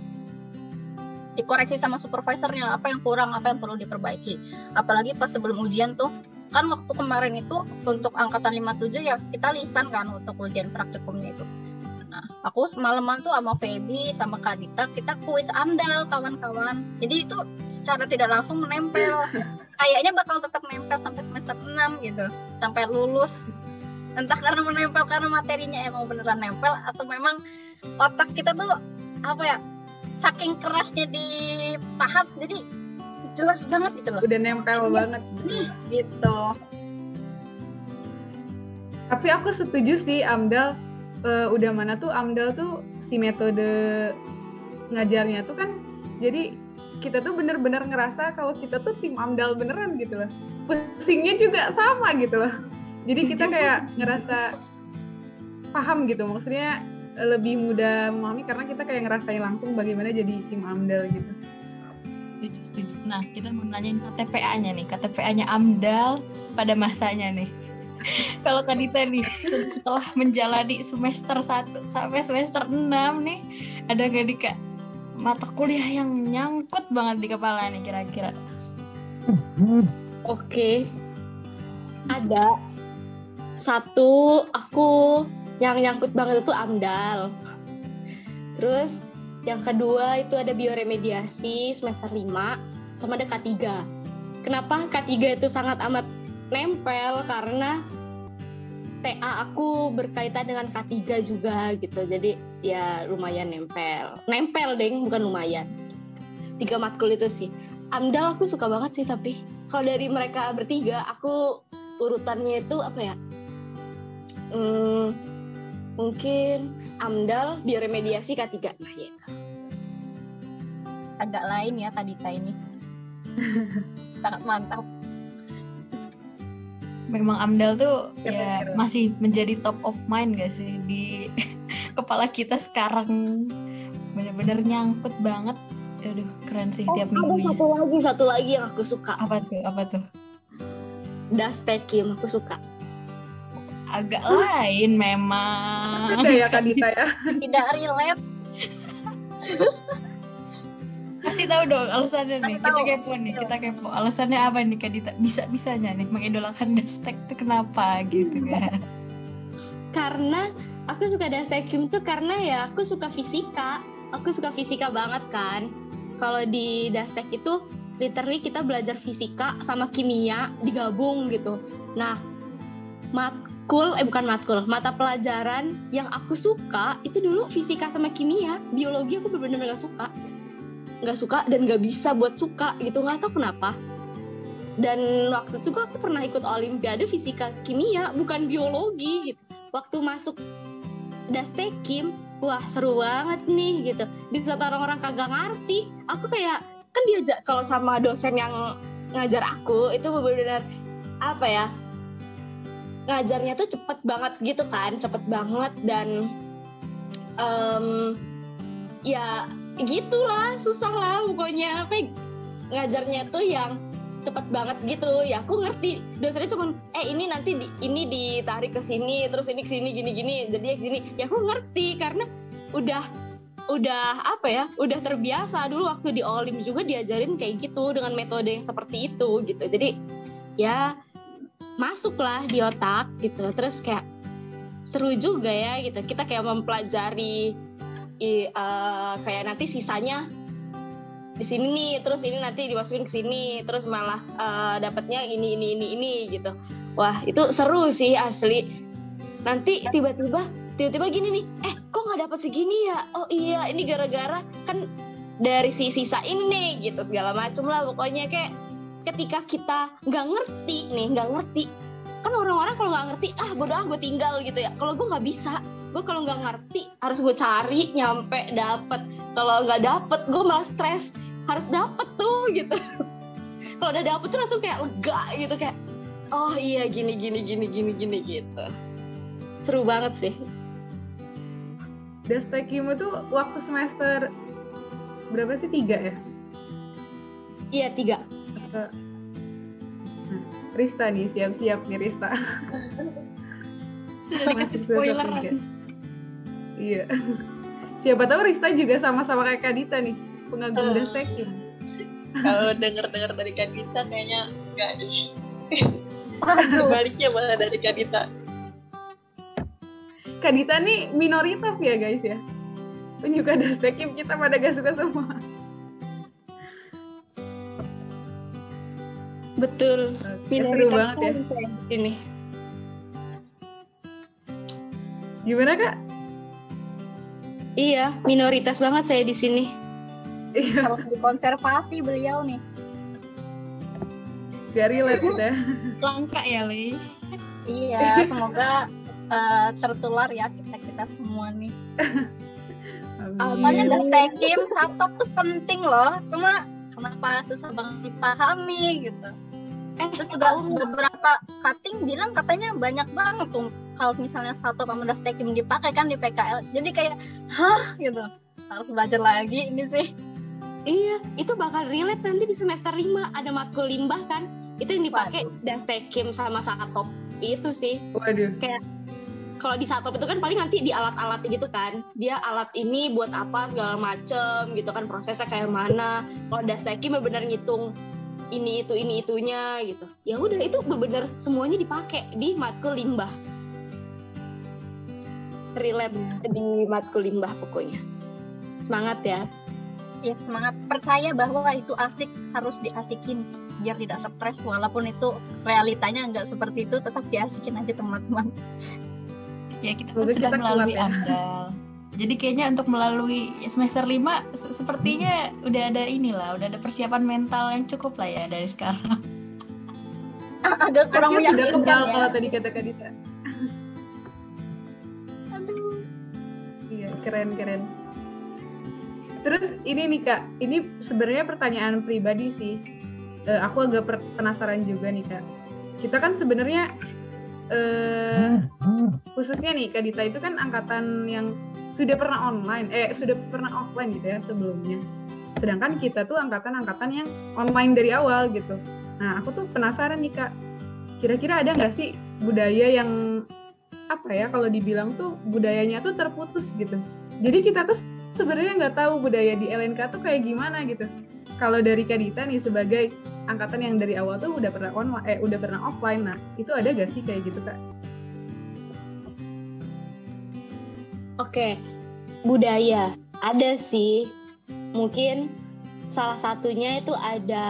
dikoreksi sama supervisornya apa yang kurang apa yang perlu diperbaiki. Apalagi pas sebelum ujian tuh kan waktu kemarin itu untuk angkatan 57 ya kita lisan kan untuk ujian praktikumnya itu nah aku semalaman tuh sama Feby sama Kak Dita kita kuis amdal kawan-kawan. Jadi itu secara tidak langsung menempel. (laughs) Kayaknya bakal tetap nempel sampai semester 6 gitu sampai lulus. Entah karena menempel karena materinya emang beneran nempel atau memang otak kita tuh apa ya saking kerasnya dipaham jadi jelas banget gitu loh. Udah nempel banget gitu. Tapi aku setuju sih AMDAL eh, udah mana tuh AMDAL tuh si metode ngajarnya tuh kan jadi kita tuh bener-bener ngerasa kalau kita tuh tim AMDAL beneran gitu loh. Pusingnya juga sama gitu loh. Jadi kita kayak ngerasa paham gitu maksudnya lebih mudah memahami karena kita kayak ngerasain langsung bagaimana jadi tim AMDAL gitu. Setuju nah kita mau nanyain KTPA-nya nih. KTPA-nya Amdal pada masanya nih kalau Kadita nih setelah menjalani semester 1 sampai semester 6 nih ada gak di kak mata kuliah yang nyangkut banget di kepala nih kira-kira Oke. Ada satu aku yang nyangkut banget itu AMDAL. Terus yang kedua itu ada bioremediasi semester 5 sama ada K3. Kenapa K3 itu sangat amat nempel karena TA aku berkaitan dengan K3 juga gitu. Jadi ya lumayan nempel. Nempel deng, bukan lumayan. Tiga matkul itu sih. Amdal aku suka banget sih tapi kalau dari mereka bertiga aku urutannya itu apa ya? Hmm, mungkin Amdal bioremediasi K3. Nah, ya. agak lain ya Kadita ini (laughs) sangat mantap memang AMDAL tuh Ya, ya bener. masih menjadi top of mind gak sih di (laughs) kepala kita sekarang bener-bener nyangkut banget aduh keren sih tiap Oh, ada satu lagi, satu lagi yang aku suka. apa tuh apa tuh Dastekim aku suka. agak lain memang Ada ya Kak Dita ya. tidak relate (laughs) kasih tahu dong alasannya nih kita kepo nih kita kepo alasannya apa nih Kak Dita bisa bisanya nih mengidolakan Dastek tuh kenapa gitu kan Karena aku suka Dastekim tuh karena ya aku suka fisika. Aku suka fisika banget kan. Kalau di Dastek itu literally kita belajar fisika sama kimia digabung gitu. Nah, matkul eh bukan matkul, mata pelajaran yang aku suka itu dulu fisika sama kimia. Biologi aku bener-bener gak suka. Gak suka dan gak bisa buat suka gitu, nggak tahu kenapa. Dan waktu itu aku pernah ikut olimpiade fisika kimia, bukan biologi gitu. Waktu masuk Dastekim, wah seru banget nih gitu. Di saat orang-orang kagak ngerti, aku kayak kan diajak kalau sama dosen yang ngajar aku itu benar-benar apa ya ngajarnya tuh cepet banget gitu kan cepet banget dan em, ya gitulah susah lah pokoknya. Apa ya, ngajarnya tuh yang cepet banget gitu. Ya aku ngerti. Dosennya cuma eh ini nanti di, ini ditarik ke sini terus ini ke sini gini gini jadi ke sini ya aku ngerti karena udah udah apa ya udah terbiasa. Dulu waktu di olim juga diajarin kayak gitu dengan metode yang seperti itu gitu. Jadi ya masuklah di otak gitu. Terus kayak seru juga ya gitu. Kita kayak mempelajari i- eh, kayak nanti sisanya di sini nih terus ini nanti dimasukin ke sini terus malah eh, dapatnya ini ini ini ini gitu. Wah itu seru sih asli. Nanti tiba-tiba tiba-tiba gini nih eh kok nggak dapat segini ya? Oh iya ini gara-gara kan dari si sisa ini nih gitu segala macem lah pokoknya. Kayak ketika kita nggak ngerti nih nggak ngerti kan orang-orang kalau nggak ngerti ah bodoh ah gue tinggal gitu ya. Kalau gue nggak bisa gue kalau nggak ngerti harus gue cari nyampe dapet. Kalau nggak dapet gue malah stres. Harus dapet tuh gitu. (laughs) Kalau udah dapet tuh langsung kayak lega gitu. Kayak oh iya gini gini gini gini gini gitu. Seru banget sih. Dastekimu tuh waktu semester berapa sih? Tiga ya? iya tiga. Rista nih siap-siap nih Rista. sudah dikasih spoileran Iya. (laughs) Siapa tahu Rista juga sama-sama kayak Kadita nih, pengagum Eh. Dastekim. (laughs) Kalau denger-denger dari Kadita kayaknya enggak deh. Waduh, (laughs) Baliknya malah dari Kadita. Kadita nih minoritas ya guys ya. Penyuka Dastekim kita pada gak suka semua. betul seru banget ya. ini Gimana kak? Iya minoritas banget saya di sini Iya, harus dikonservasi beliau nih. gak relate (laughs) kita. langka ya Le Iya, semoga eh, tertular ya kita kita semua nih. (laughs) Soalnya Amin. the stekim satop tuh penting loh. Cuma kenapa susah banget dipahami gitu. eh Terus juga beberapa cutting bilang katanya banyak banget tuh kalau misalnya satu sama the stekim dipakai kan di PKL. Jadi kayak hah gitu. Harus belajar lagi ini sih. Iya, itu bakal relate nanti di semester 5 ada matkul limbah kan? Itu yang dipakai dastekim sama satop. itu sih Waduh. kalau di satop itu kan paling nanti di alat-alat gitu kan dia alat ini buat apa segala macem gitu kan prosesnya kayak mana kalau dasteki benar-benar ngitung ini itu ini itunya gitu ya udah itu benar-benar semuanya dipakai di matkul limbah relate di matkul limbah pokoknya. Semangat ya. Ya semangat. Percaya bahwa itu asik harus diasikin biar tidak stres. Walaupun itu realitanya nggak seperti itu tetap diasikin aja teman-teman. Ya kita kan sudah kita melalui ya. amdal. Jadi kayaknya untuk melalui semester 5 se- sepertinya udah ada inilah udah ada persiapan mental yang cukup lah ya dari sekarang. (laughs) Agak kurang meyakinkan kebal ya. kalau tadi kata Kak keren keren. Terus ini nih kak, ini sebenarnya pertanyaan pribadi sih. Eh, aku agak penasaran juga nih kak. Kita kan sebenarnya eh khususnya nih kak Dita itu kan angkatan yang sudah pernah online, eh sudah pernah offline gitu ya sebelumnya. Sedangkan kita tuh angkatan-angkatan yang online dari awal gitu. Nah aku tuh penasaran nih kak, kira-kira ada nggak sih budaya yang apa ya kalau dibilang tuh budayanya tuh terputus gitu. Jadi kita tuh sebenarnya nggak tahu budaya di LNK tuh kayak gimana gitu. Kalau dari Kadita nih sebagai angkatan yang dari awal tuh udah pernah online, eh udah pernah offline. Nah itu ada gak sih kayak gitu kak? Oke, budaya ada sih. Mungkin salah satunya itu ada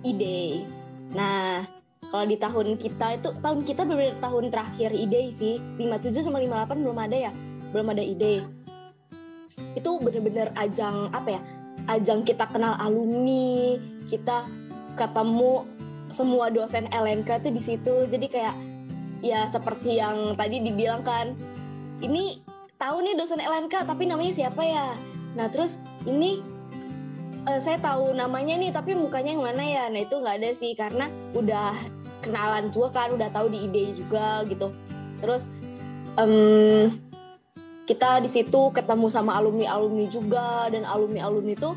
ide. Nah, kalau di tahun kita itu tahun kita benar tahun terakhir ide sih. 57 sama 58 belum ada ya? Belum ada ide. Itu bener-bener ajang apa ya? Ajang kita kenal alumni, kita ketemu semua dosen LNK tuh di situ. Jadi kayak ya seperti yang tadi dibilang kan ini tahu nih dosen LNK tapi namanya siapa ya nah terus ini eh, saya tahu namanya nih tapi mukanya yang mana ya nah itu nggak ada sih karena udah kenalan juga kan udah tahu di ide juga gitu terus em, kita di situ ketemu sama alumni alumni juga dan alumni alumni itu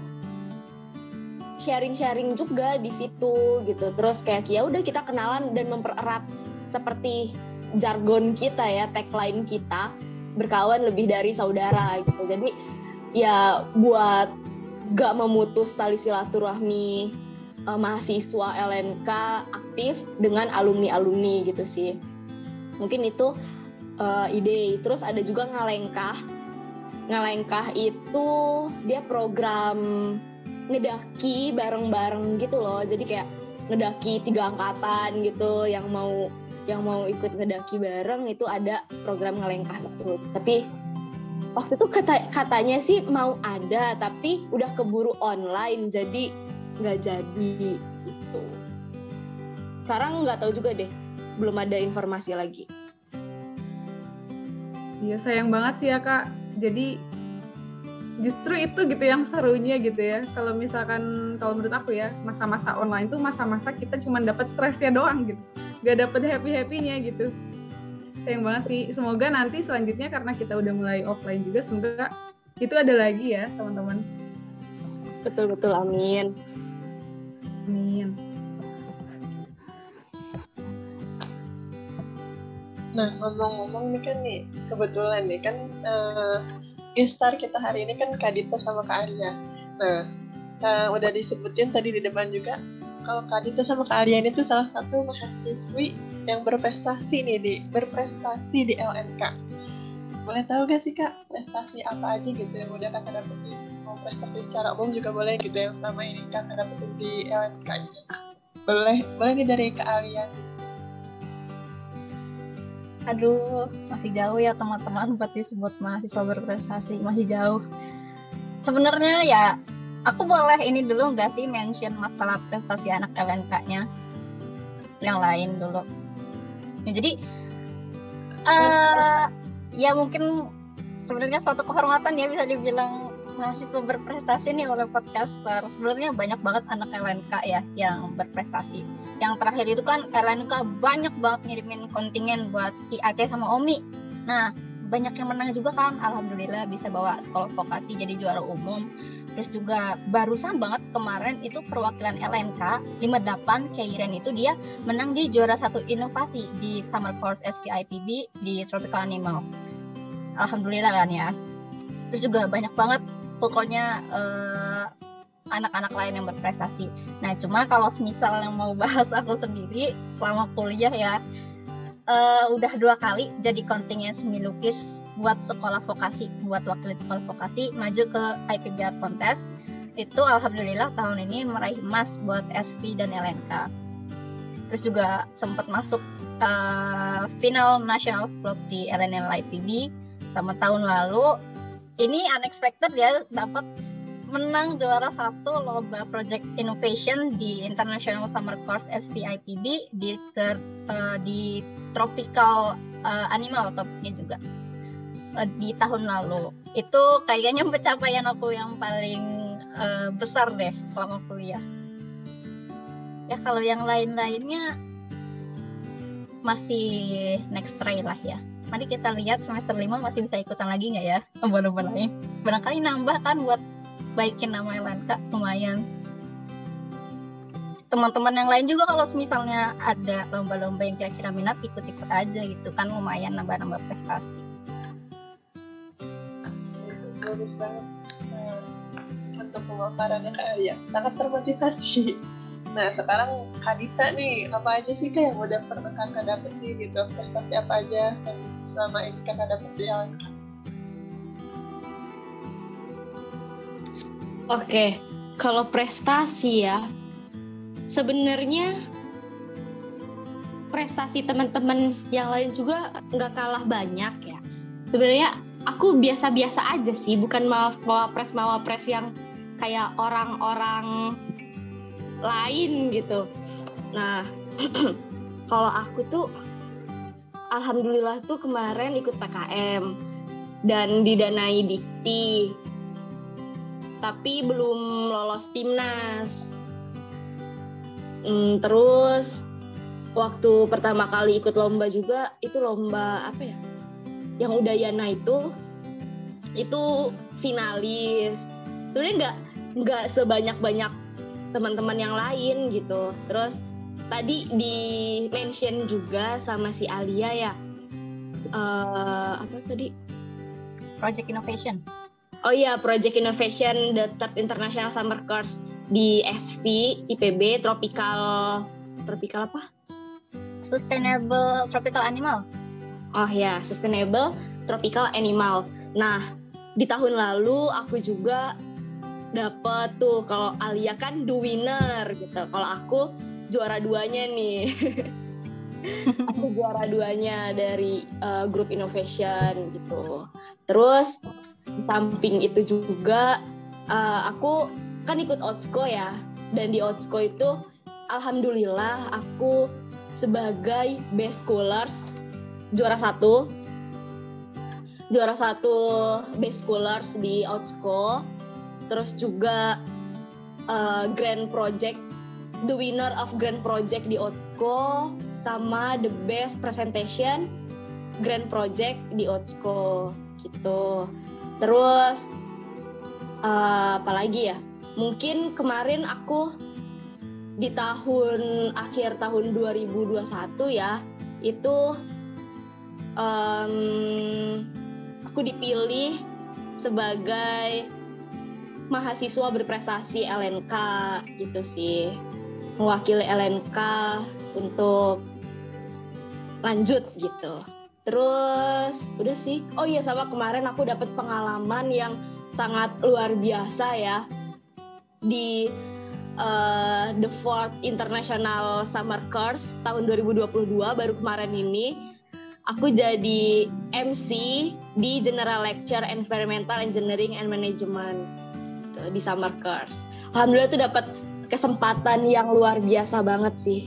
sharing sharing juga di situ gitu. Terus kayak ya udah kita kenalan dan mempererat seperti jargon kita ya tagline kita berkawan lebih dari saudara gitu. Jadi ya buat gak memutus tali silaturahmi eh, mahasiswa LNK aktif dengan alumni alumni gitu sih. Mungkin itu eh, ide terus ada juga ngalengkah ngalengkah itu dia program ngedaki bareng-bareng gitu loh jadi kayak ngedaki tiga angkatan gitu yang mau yang mau ikut ngedaki bareng itu ada program ngelengkah itu. Tapi waktu itu kata katanya sih mau ada tapi udah keburu online jadi nggak jadi gitu. Sekarang nggak tahu juga deh, belum ada informasi lagi. Iya sayang banget sih ya kak. Jadi justru itu gitu yang serunya gitu ya. Kalau misalkan kalau menurut aku ya masa-masa online tuh masa-masa kita cuma dapat stresnya doang gitu. Gak dapet happy happynya gitu. Sayang banget sih. Semoga nanti selanjutnya karena kita udah mulai offline juga semoga itu ada lagi ya teman-teman. Betul betul amin. Amin. Nah, ngomong-ngomong nih kan nih, kebetulan nih kan uh, Instar kita hari ini kan Kak Dita sama Kak Arya. Nah, uh, udah disebutin tadi di depan juga, kalau Kak Dita sama Kak Arya ini tuh salah satu mahasiswi yang berprestasi nih di berprestasi di LNK. Boleh tahu gak sih Kak, prestasi apa aja gitu yang udah Kakak dapetin? Mau prestasi secara umum juga boleh gitu yang selama ini Kakak dapetin di LNK ini. Boleh, boleh nih dari Kak Arya. Aduh masih jauh ya teman-teman buat disebut mahasiswa berprestasi masih jauh. Sebenarnya ya aku boleh ini dulu nggak sih mention masalah prestasi anak LNK-nya yang lain dulu. Ya, jadi eh ya mungkin sebenarnya suatu kehormatan ya bisa dibilang mahasiswa berprestasi nih oleh podcaster. Sebenarnya banyak banget anak LNK ya yang berprestasi. Yang terakhir itu kan LNK banyak banget ngirimin kontingen buat IAC sama Omi. Nah banyak yang menang juga kan. Alhamdulillah bisa bawa sekolah vokasi jadi juara umum. Terus juga barusan banget kemarin itu perwakilan LNK 58 Keiren itu dia menang di juara satu inovasi di Summer Course SPIPB di Tropical Animal. Alhamdulillah kan ya. Terus juga banyak banget pokoknya eh, anak-anak lain yang berprestasi. Nah, cuma kalau misalnya mau bahas aku sendiri selama kuliah ya uh, udah dua kali jadi kontingen seni lukis buat sekolah vokasi, buat wakil sekolah vokasi maju ke IPB Art Contest. Itu alhamdulillah tahun ini meraih emas buat SV dan LNK. Terus juga sempat masuk uh, final national vlog di LNL IPB sama tahun lalu. Ini unexpected ya dapat menang juara satu lomba project innovation di International Summer Course SPIPB di ter, uh, di tropical uh, animal topiknya juga uh, di tahun lalu. Itu kayaknya pencapaian aku yang paling uh, besar deh selama kuliah. Ya kalau yang lain-lainnya masih next try lah ya mari kita lihat semester 5 masih bisa ikutan lagi nggak ya? Lomba-lomba lain barangkali nambah kan buat baikin nama Elanka lumayan. Teman-teman yang lain juga kalau misalnya ada lomba-lomba yang kira-kira minat ikut-ikut aja gitu kan. Lumayan nambah-nambah prestasi. Bagus banget. Nah, untuk pemaparannya Kak Arya sangat termotivasi. Nah sekarang Kak Dita nih apa aja sih Kak yang udah pernah Kakak dapet nih gitu? Prestasi apa aja? yang selama ini Kakak dapet di Elanka Oke, kalau prestasi ya, sebenarnya prestasi teman-teman yang lain juga nggak kalah banyak ya. Sebenarnya aku biasa-biasa aja sih, bukan mawapres mawapres yang kayak orang-orang lain gitu. Nah, (clears throat) kalau aku tuh alhamdulillah tuh kemarin ikut PKM dan didanai Dikti tapi belum lolos timnas. Hmm, terus waktu pertama kali ikut lomba juga itu lomba apa ya? Yang Udayana itu itu finalis. Sebenarnya nggak nggak sebanyak banyak teman-teman yang lain gitu. Terus tadi di mention juga sama si Alia ya. Uh, apa tadi? Project Innovation. Oh iya, Project Innovation the Third International Summer Course di SV IPB Tropical Tropical apa? Sustainable Tropical Animal. Oh ya, Sustainable Tropical Animal. Nah, di tahun lalu aku juga dapet tuh kalau Alia kan the winner gitu. Kalau aku juara duanya nih. (laughs) aku juara duanya dari uh, grup innovation gitu. Terus di samping itu juga uh, aku kan ikut Otsko ya dan di Otsko itu alhamdulillah aku sebagai best scholars juara satu juara satu best scholars di Otsko terus juga uh, grand project the winner of grand project di Otsko sama the best presentation grand project di Otsko gitu Terus uh, apalagi ya? Mungkin kemarin aku di tahun akhir tahun 2021 ya itu um, aku dipilih sebagai mahasiswa berprestasi LNK gitu sih mewakili LNK untuk lanjut gitu Terus udah sih. Oh iya sama kemarin aku dapat pengalaman yang sangat luar biasa ya di uh, The Fourth International Summer Course tahun 2022 baru kemarin ini aku jadi MC di General Lecture Environmental Engineering and Management di Summer Course. Alhamdulillah tuh dapat kesempatan yang luar biasa banget sih.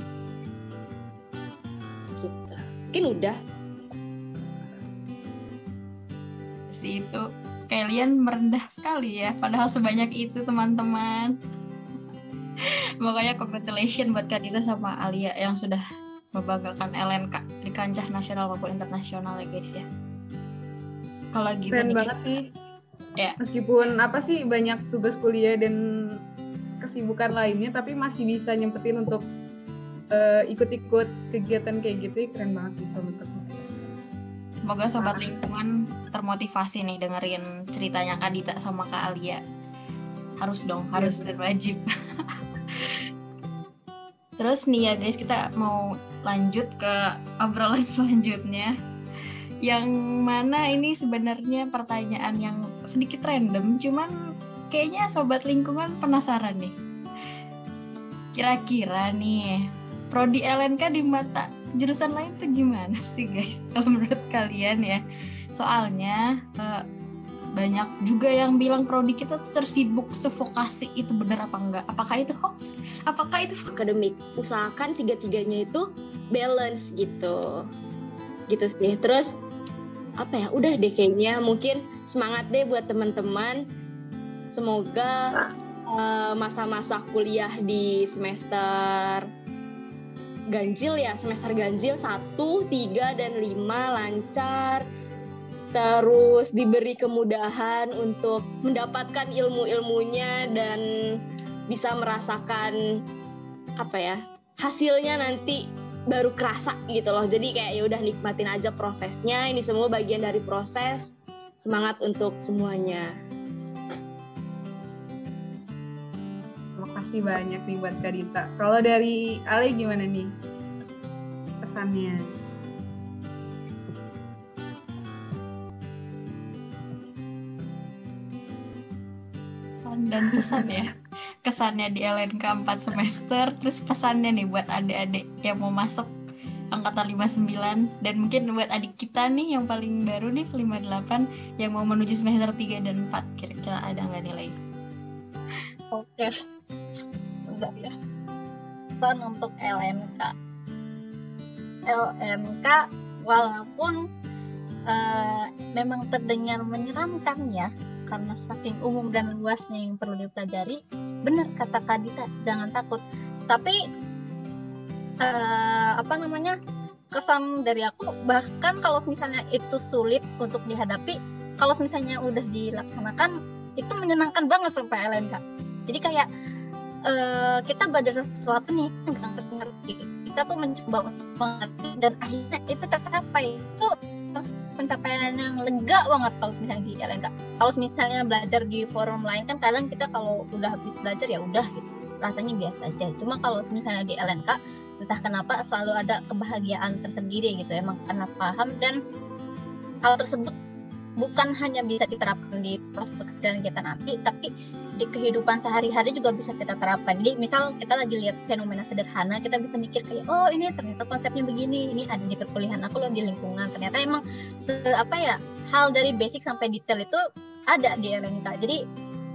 Gitu. Mungkin udah. sih itu kalian merendah sekali ya padahal sebanyak itu teman-teman (laughs) pokoknya congratulations buat Kadita sama Alia yang sudah membanggakan LNK di kancah nasional maupun internasional ya guys ya kalau gitu keren nih, banget sih Ya. Meskipun apa sih banyak tugas kuliah dan kesibukan lainnya, tapi masih bisa nyempetin untuk eh, ikut-ikut kegiatan kayak gitu, keren banget sih kalau. Semoga sobat lingkungan termotivasi nih dengerin ceritanya Kak Dita sama Kak Alia. Harus dong, harus dan wajib. Terus nih ya guys, kita mau lanjut ke obrolan (laughs) selanjutnya. Yang mana ini sebenarnya pertanyaan yang sedikit random, cuman kayaknya sobat lingkungan penasaran nih. Kira-kira nih, prodi LNK di mata jurusan lain tuh gimana sih guys? (laughs) Kalau menurut kalian ya, soalnya eh, banyak juga yang bilang prodi kita tuh tersibuk sefokasi itu benar apa enggak? Apakah itu hoax? Apakah itu akademik usahakan tiga-tiganya itu balance gitu gitu sih terus apa ya udah deh kayaknya mungkin semangat deh buat teman-teman semoga eh, masa-masa kuliah di semester ganjil ya semester ganjil 1, 3, dan 5 lancar. Terus diberi kemudahan untuk mendapatkan ilmu-ilmunya dan bisa merasakan apa ya hasilnya nanti baru kerasa gitu loh. Jadi kayak ya udah nikmatin aja prosesnya. Ini semua bagian dari proses. Semangat untuk semuanya kasih banyak nih buat Kak Dita. Kalau dari Ale gimana nih pesannya? kesan dan pesan ya? Kesannya di LNK 4 semester, terus pesannya nih buat adik-adik yang mau masuk angkatan 59 dan mungkin buat adik kita nih yang paling baru nih 58 yang mau menuju semester 3 dan 4 kira-kira ada nggak nilai? Oke. Enggak ya. Pesan untuk LNK. LNK walaupun eh, memang terdengar menyeramkan ya karena saking umum dan luasnya yang perlu dipelajari. Benar kata Kadita, jangan takut. Tapi eh, apa namanya? kesan dari aku bahkan kalau misalnya itu sulit untuk dihadapi, kalau misalnya udah dilaksanakan itu menyenangkan banget sampai LNK jadi kayak eh, kita belajar sesuatu nih nggak ngerti. Kita tuh mencoba untuk mengerti dan akhirnya itu tercapai. Itu pencapaian yang lega banget kalau misalnya di LNK kalau misalnya belajar di forum lain kan kadang kita kalau udah habis belajar ya udah gitu. Rasanya biasa aja. Cuma kalau misalnya di LNK entah kenapa selalu ada kebahagiaan tersendiri gitu. Emang karena paham dan hal tersebut bukan hanya bisa diterapkan di proses pekerjaan kita nanti tapi di kehidupan sehari-hari juga bisa kita terapkan. Jadi misal kita lagi lihat fenomena sederhana, kita bisa mikir kayak oh ini ternyata konsepnya begini, ini ada di perkuliahan aku loh di lingkungan. Ternyata emang se- apa ya hal dari basic sampai detail itu ada di LNK. Jadi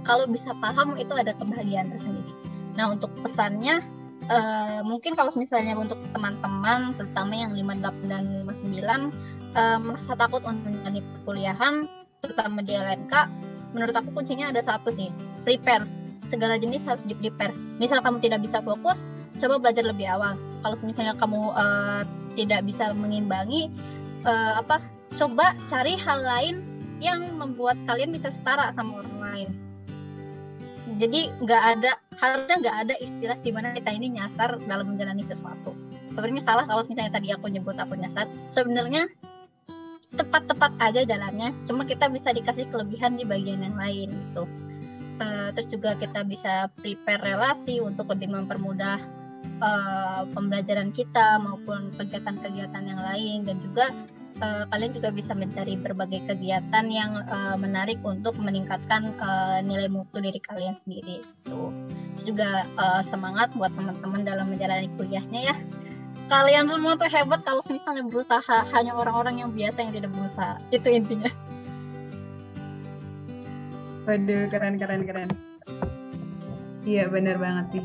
kalau bisa paham itu ada kebahagiaan tersendiri. Nah untuk pesannya eh, mungkin kalau misalnya untuk teman-teman terutama yang 58 dan 59 eh, merasa takut untuk menjalani perkuliahan terutama di LNK menurut aku kuncinya ada satu sih prepare. Segala jenis harus di prepare. Misal kamu tidak bisa fokus coba belajar lebih awal. Kalau misalnya kamu eh, tidak bisa mengimbangi eh, apa coba cari hal lain yang membuat kalian bisa setara sama orang lain. Jadi nggak ada harusnya nggak ada istilah di mana kita ini nyasar dalam menjalani sesuatu. Sebenarnya salah kalau misalnya tadi aku nyebut aku nyasar. Sebenarnya tepat-tepat aja jalannya. Cuma kita bisa dikasih kelebihan di bagian yang lain gitu. Eh, terus juga kita bisa prepare relasi untuk lebih mempermudah eh, pembelajaran kita maupun kegiatan-kegiatan yang lain. Dan juga eh, kalian juga bisa mencari berbagai kegiatan yang eh, menarik untuk meningkatkan eh, nilai mutu diri kalian sendiri itu juga eh, semangat buat teman-teman dalam menjalani kuliahnya ya kalian semua tuh hebat kalau misalnya berusaha hanya orang-orang yang biasa yang tidak berusaha itu intinya Waduh, keren keren keren. Iya, benar banget sih.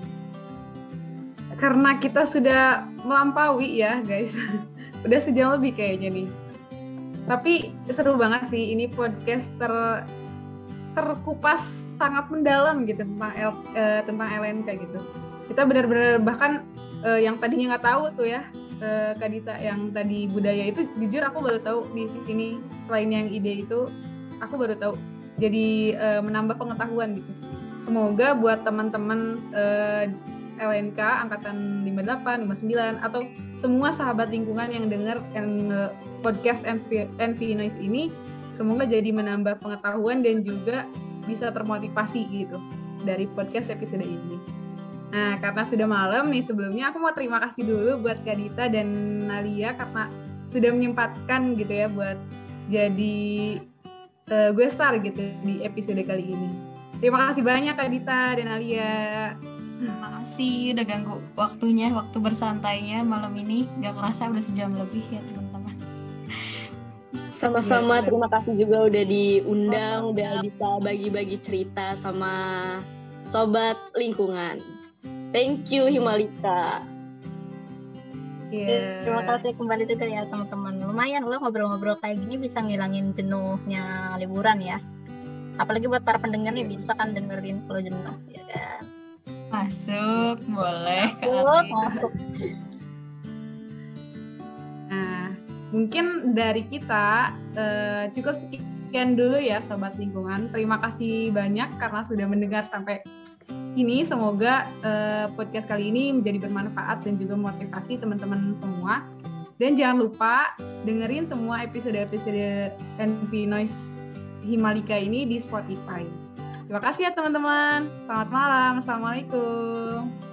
Karena kita sudah melampaui ya, guys. (laughs) Udah sejam lebih kayaknya nih. Tapi seru banget sih ini podcast ter terkupas sangat mendalam gitu tentang L, eh, tentang LNK gitu. Kita benar-benar bahkan eh, yang tadinya nggak tahu tuh ya eh, Kadita yang tadi budaya itu jujur aku baru tahu di sini selain yang ide itu aku baru tahu jadi uh, menambah pengetahuan gitu. Semoga buat teman-teman uh, LNK angkatan 58, 59 atau semua sahabat lingkungan yang dengar uh, podcast NV Noise ini semoga jadi menambah pengetahuan dan juga bisa termotivasi gitu dari podcast episode ini. Nah, karena sudah malam nih sebelumnya aku mau terima kasih dulu buat Kadita dan Nalia karena sudah menyempatkan gitu ya buat jadi uh, gue star gitu di episode kali ini. Terima kasih banyak Kadita dan Nalia. Terima kasih udah ganggu waktunya, waktu bersantainya malam ini. Gak kerasa udah sejam lebih ya teman-teman. Sama-sama terima kasih juga udah diundang, udah bisa bagi-bagi cerita sama sobat lingkungan. Thank you Himalika. Yeah. Terima kasih kembali juga ya teman-teman. Lumayan loh ngobrol-ngobrol kayak gini bisa ngilangin jenuhnya liburan ya. Apalagi buat para pendengar nih bisa kan dengerin kalau jenuh ya kan. Masuk, boleh. Masuk, masuk. Nah, mungkin dari kita uh, cukup sekian dulu ya sobat lingkungan. Terima kasih banyak karena sudah mendengar sampai ini semoga uh, podcast kali ini menjadi bermanfaat dan juga motivasi teman-teman semua. Dan jangan lupa dengerin semua episode-episode NV Noise Himalika ini di Spotify. Terima kasih ya teman-teman. Selamat malam. Assalamualaikum.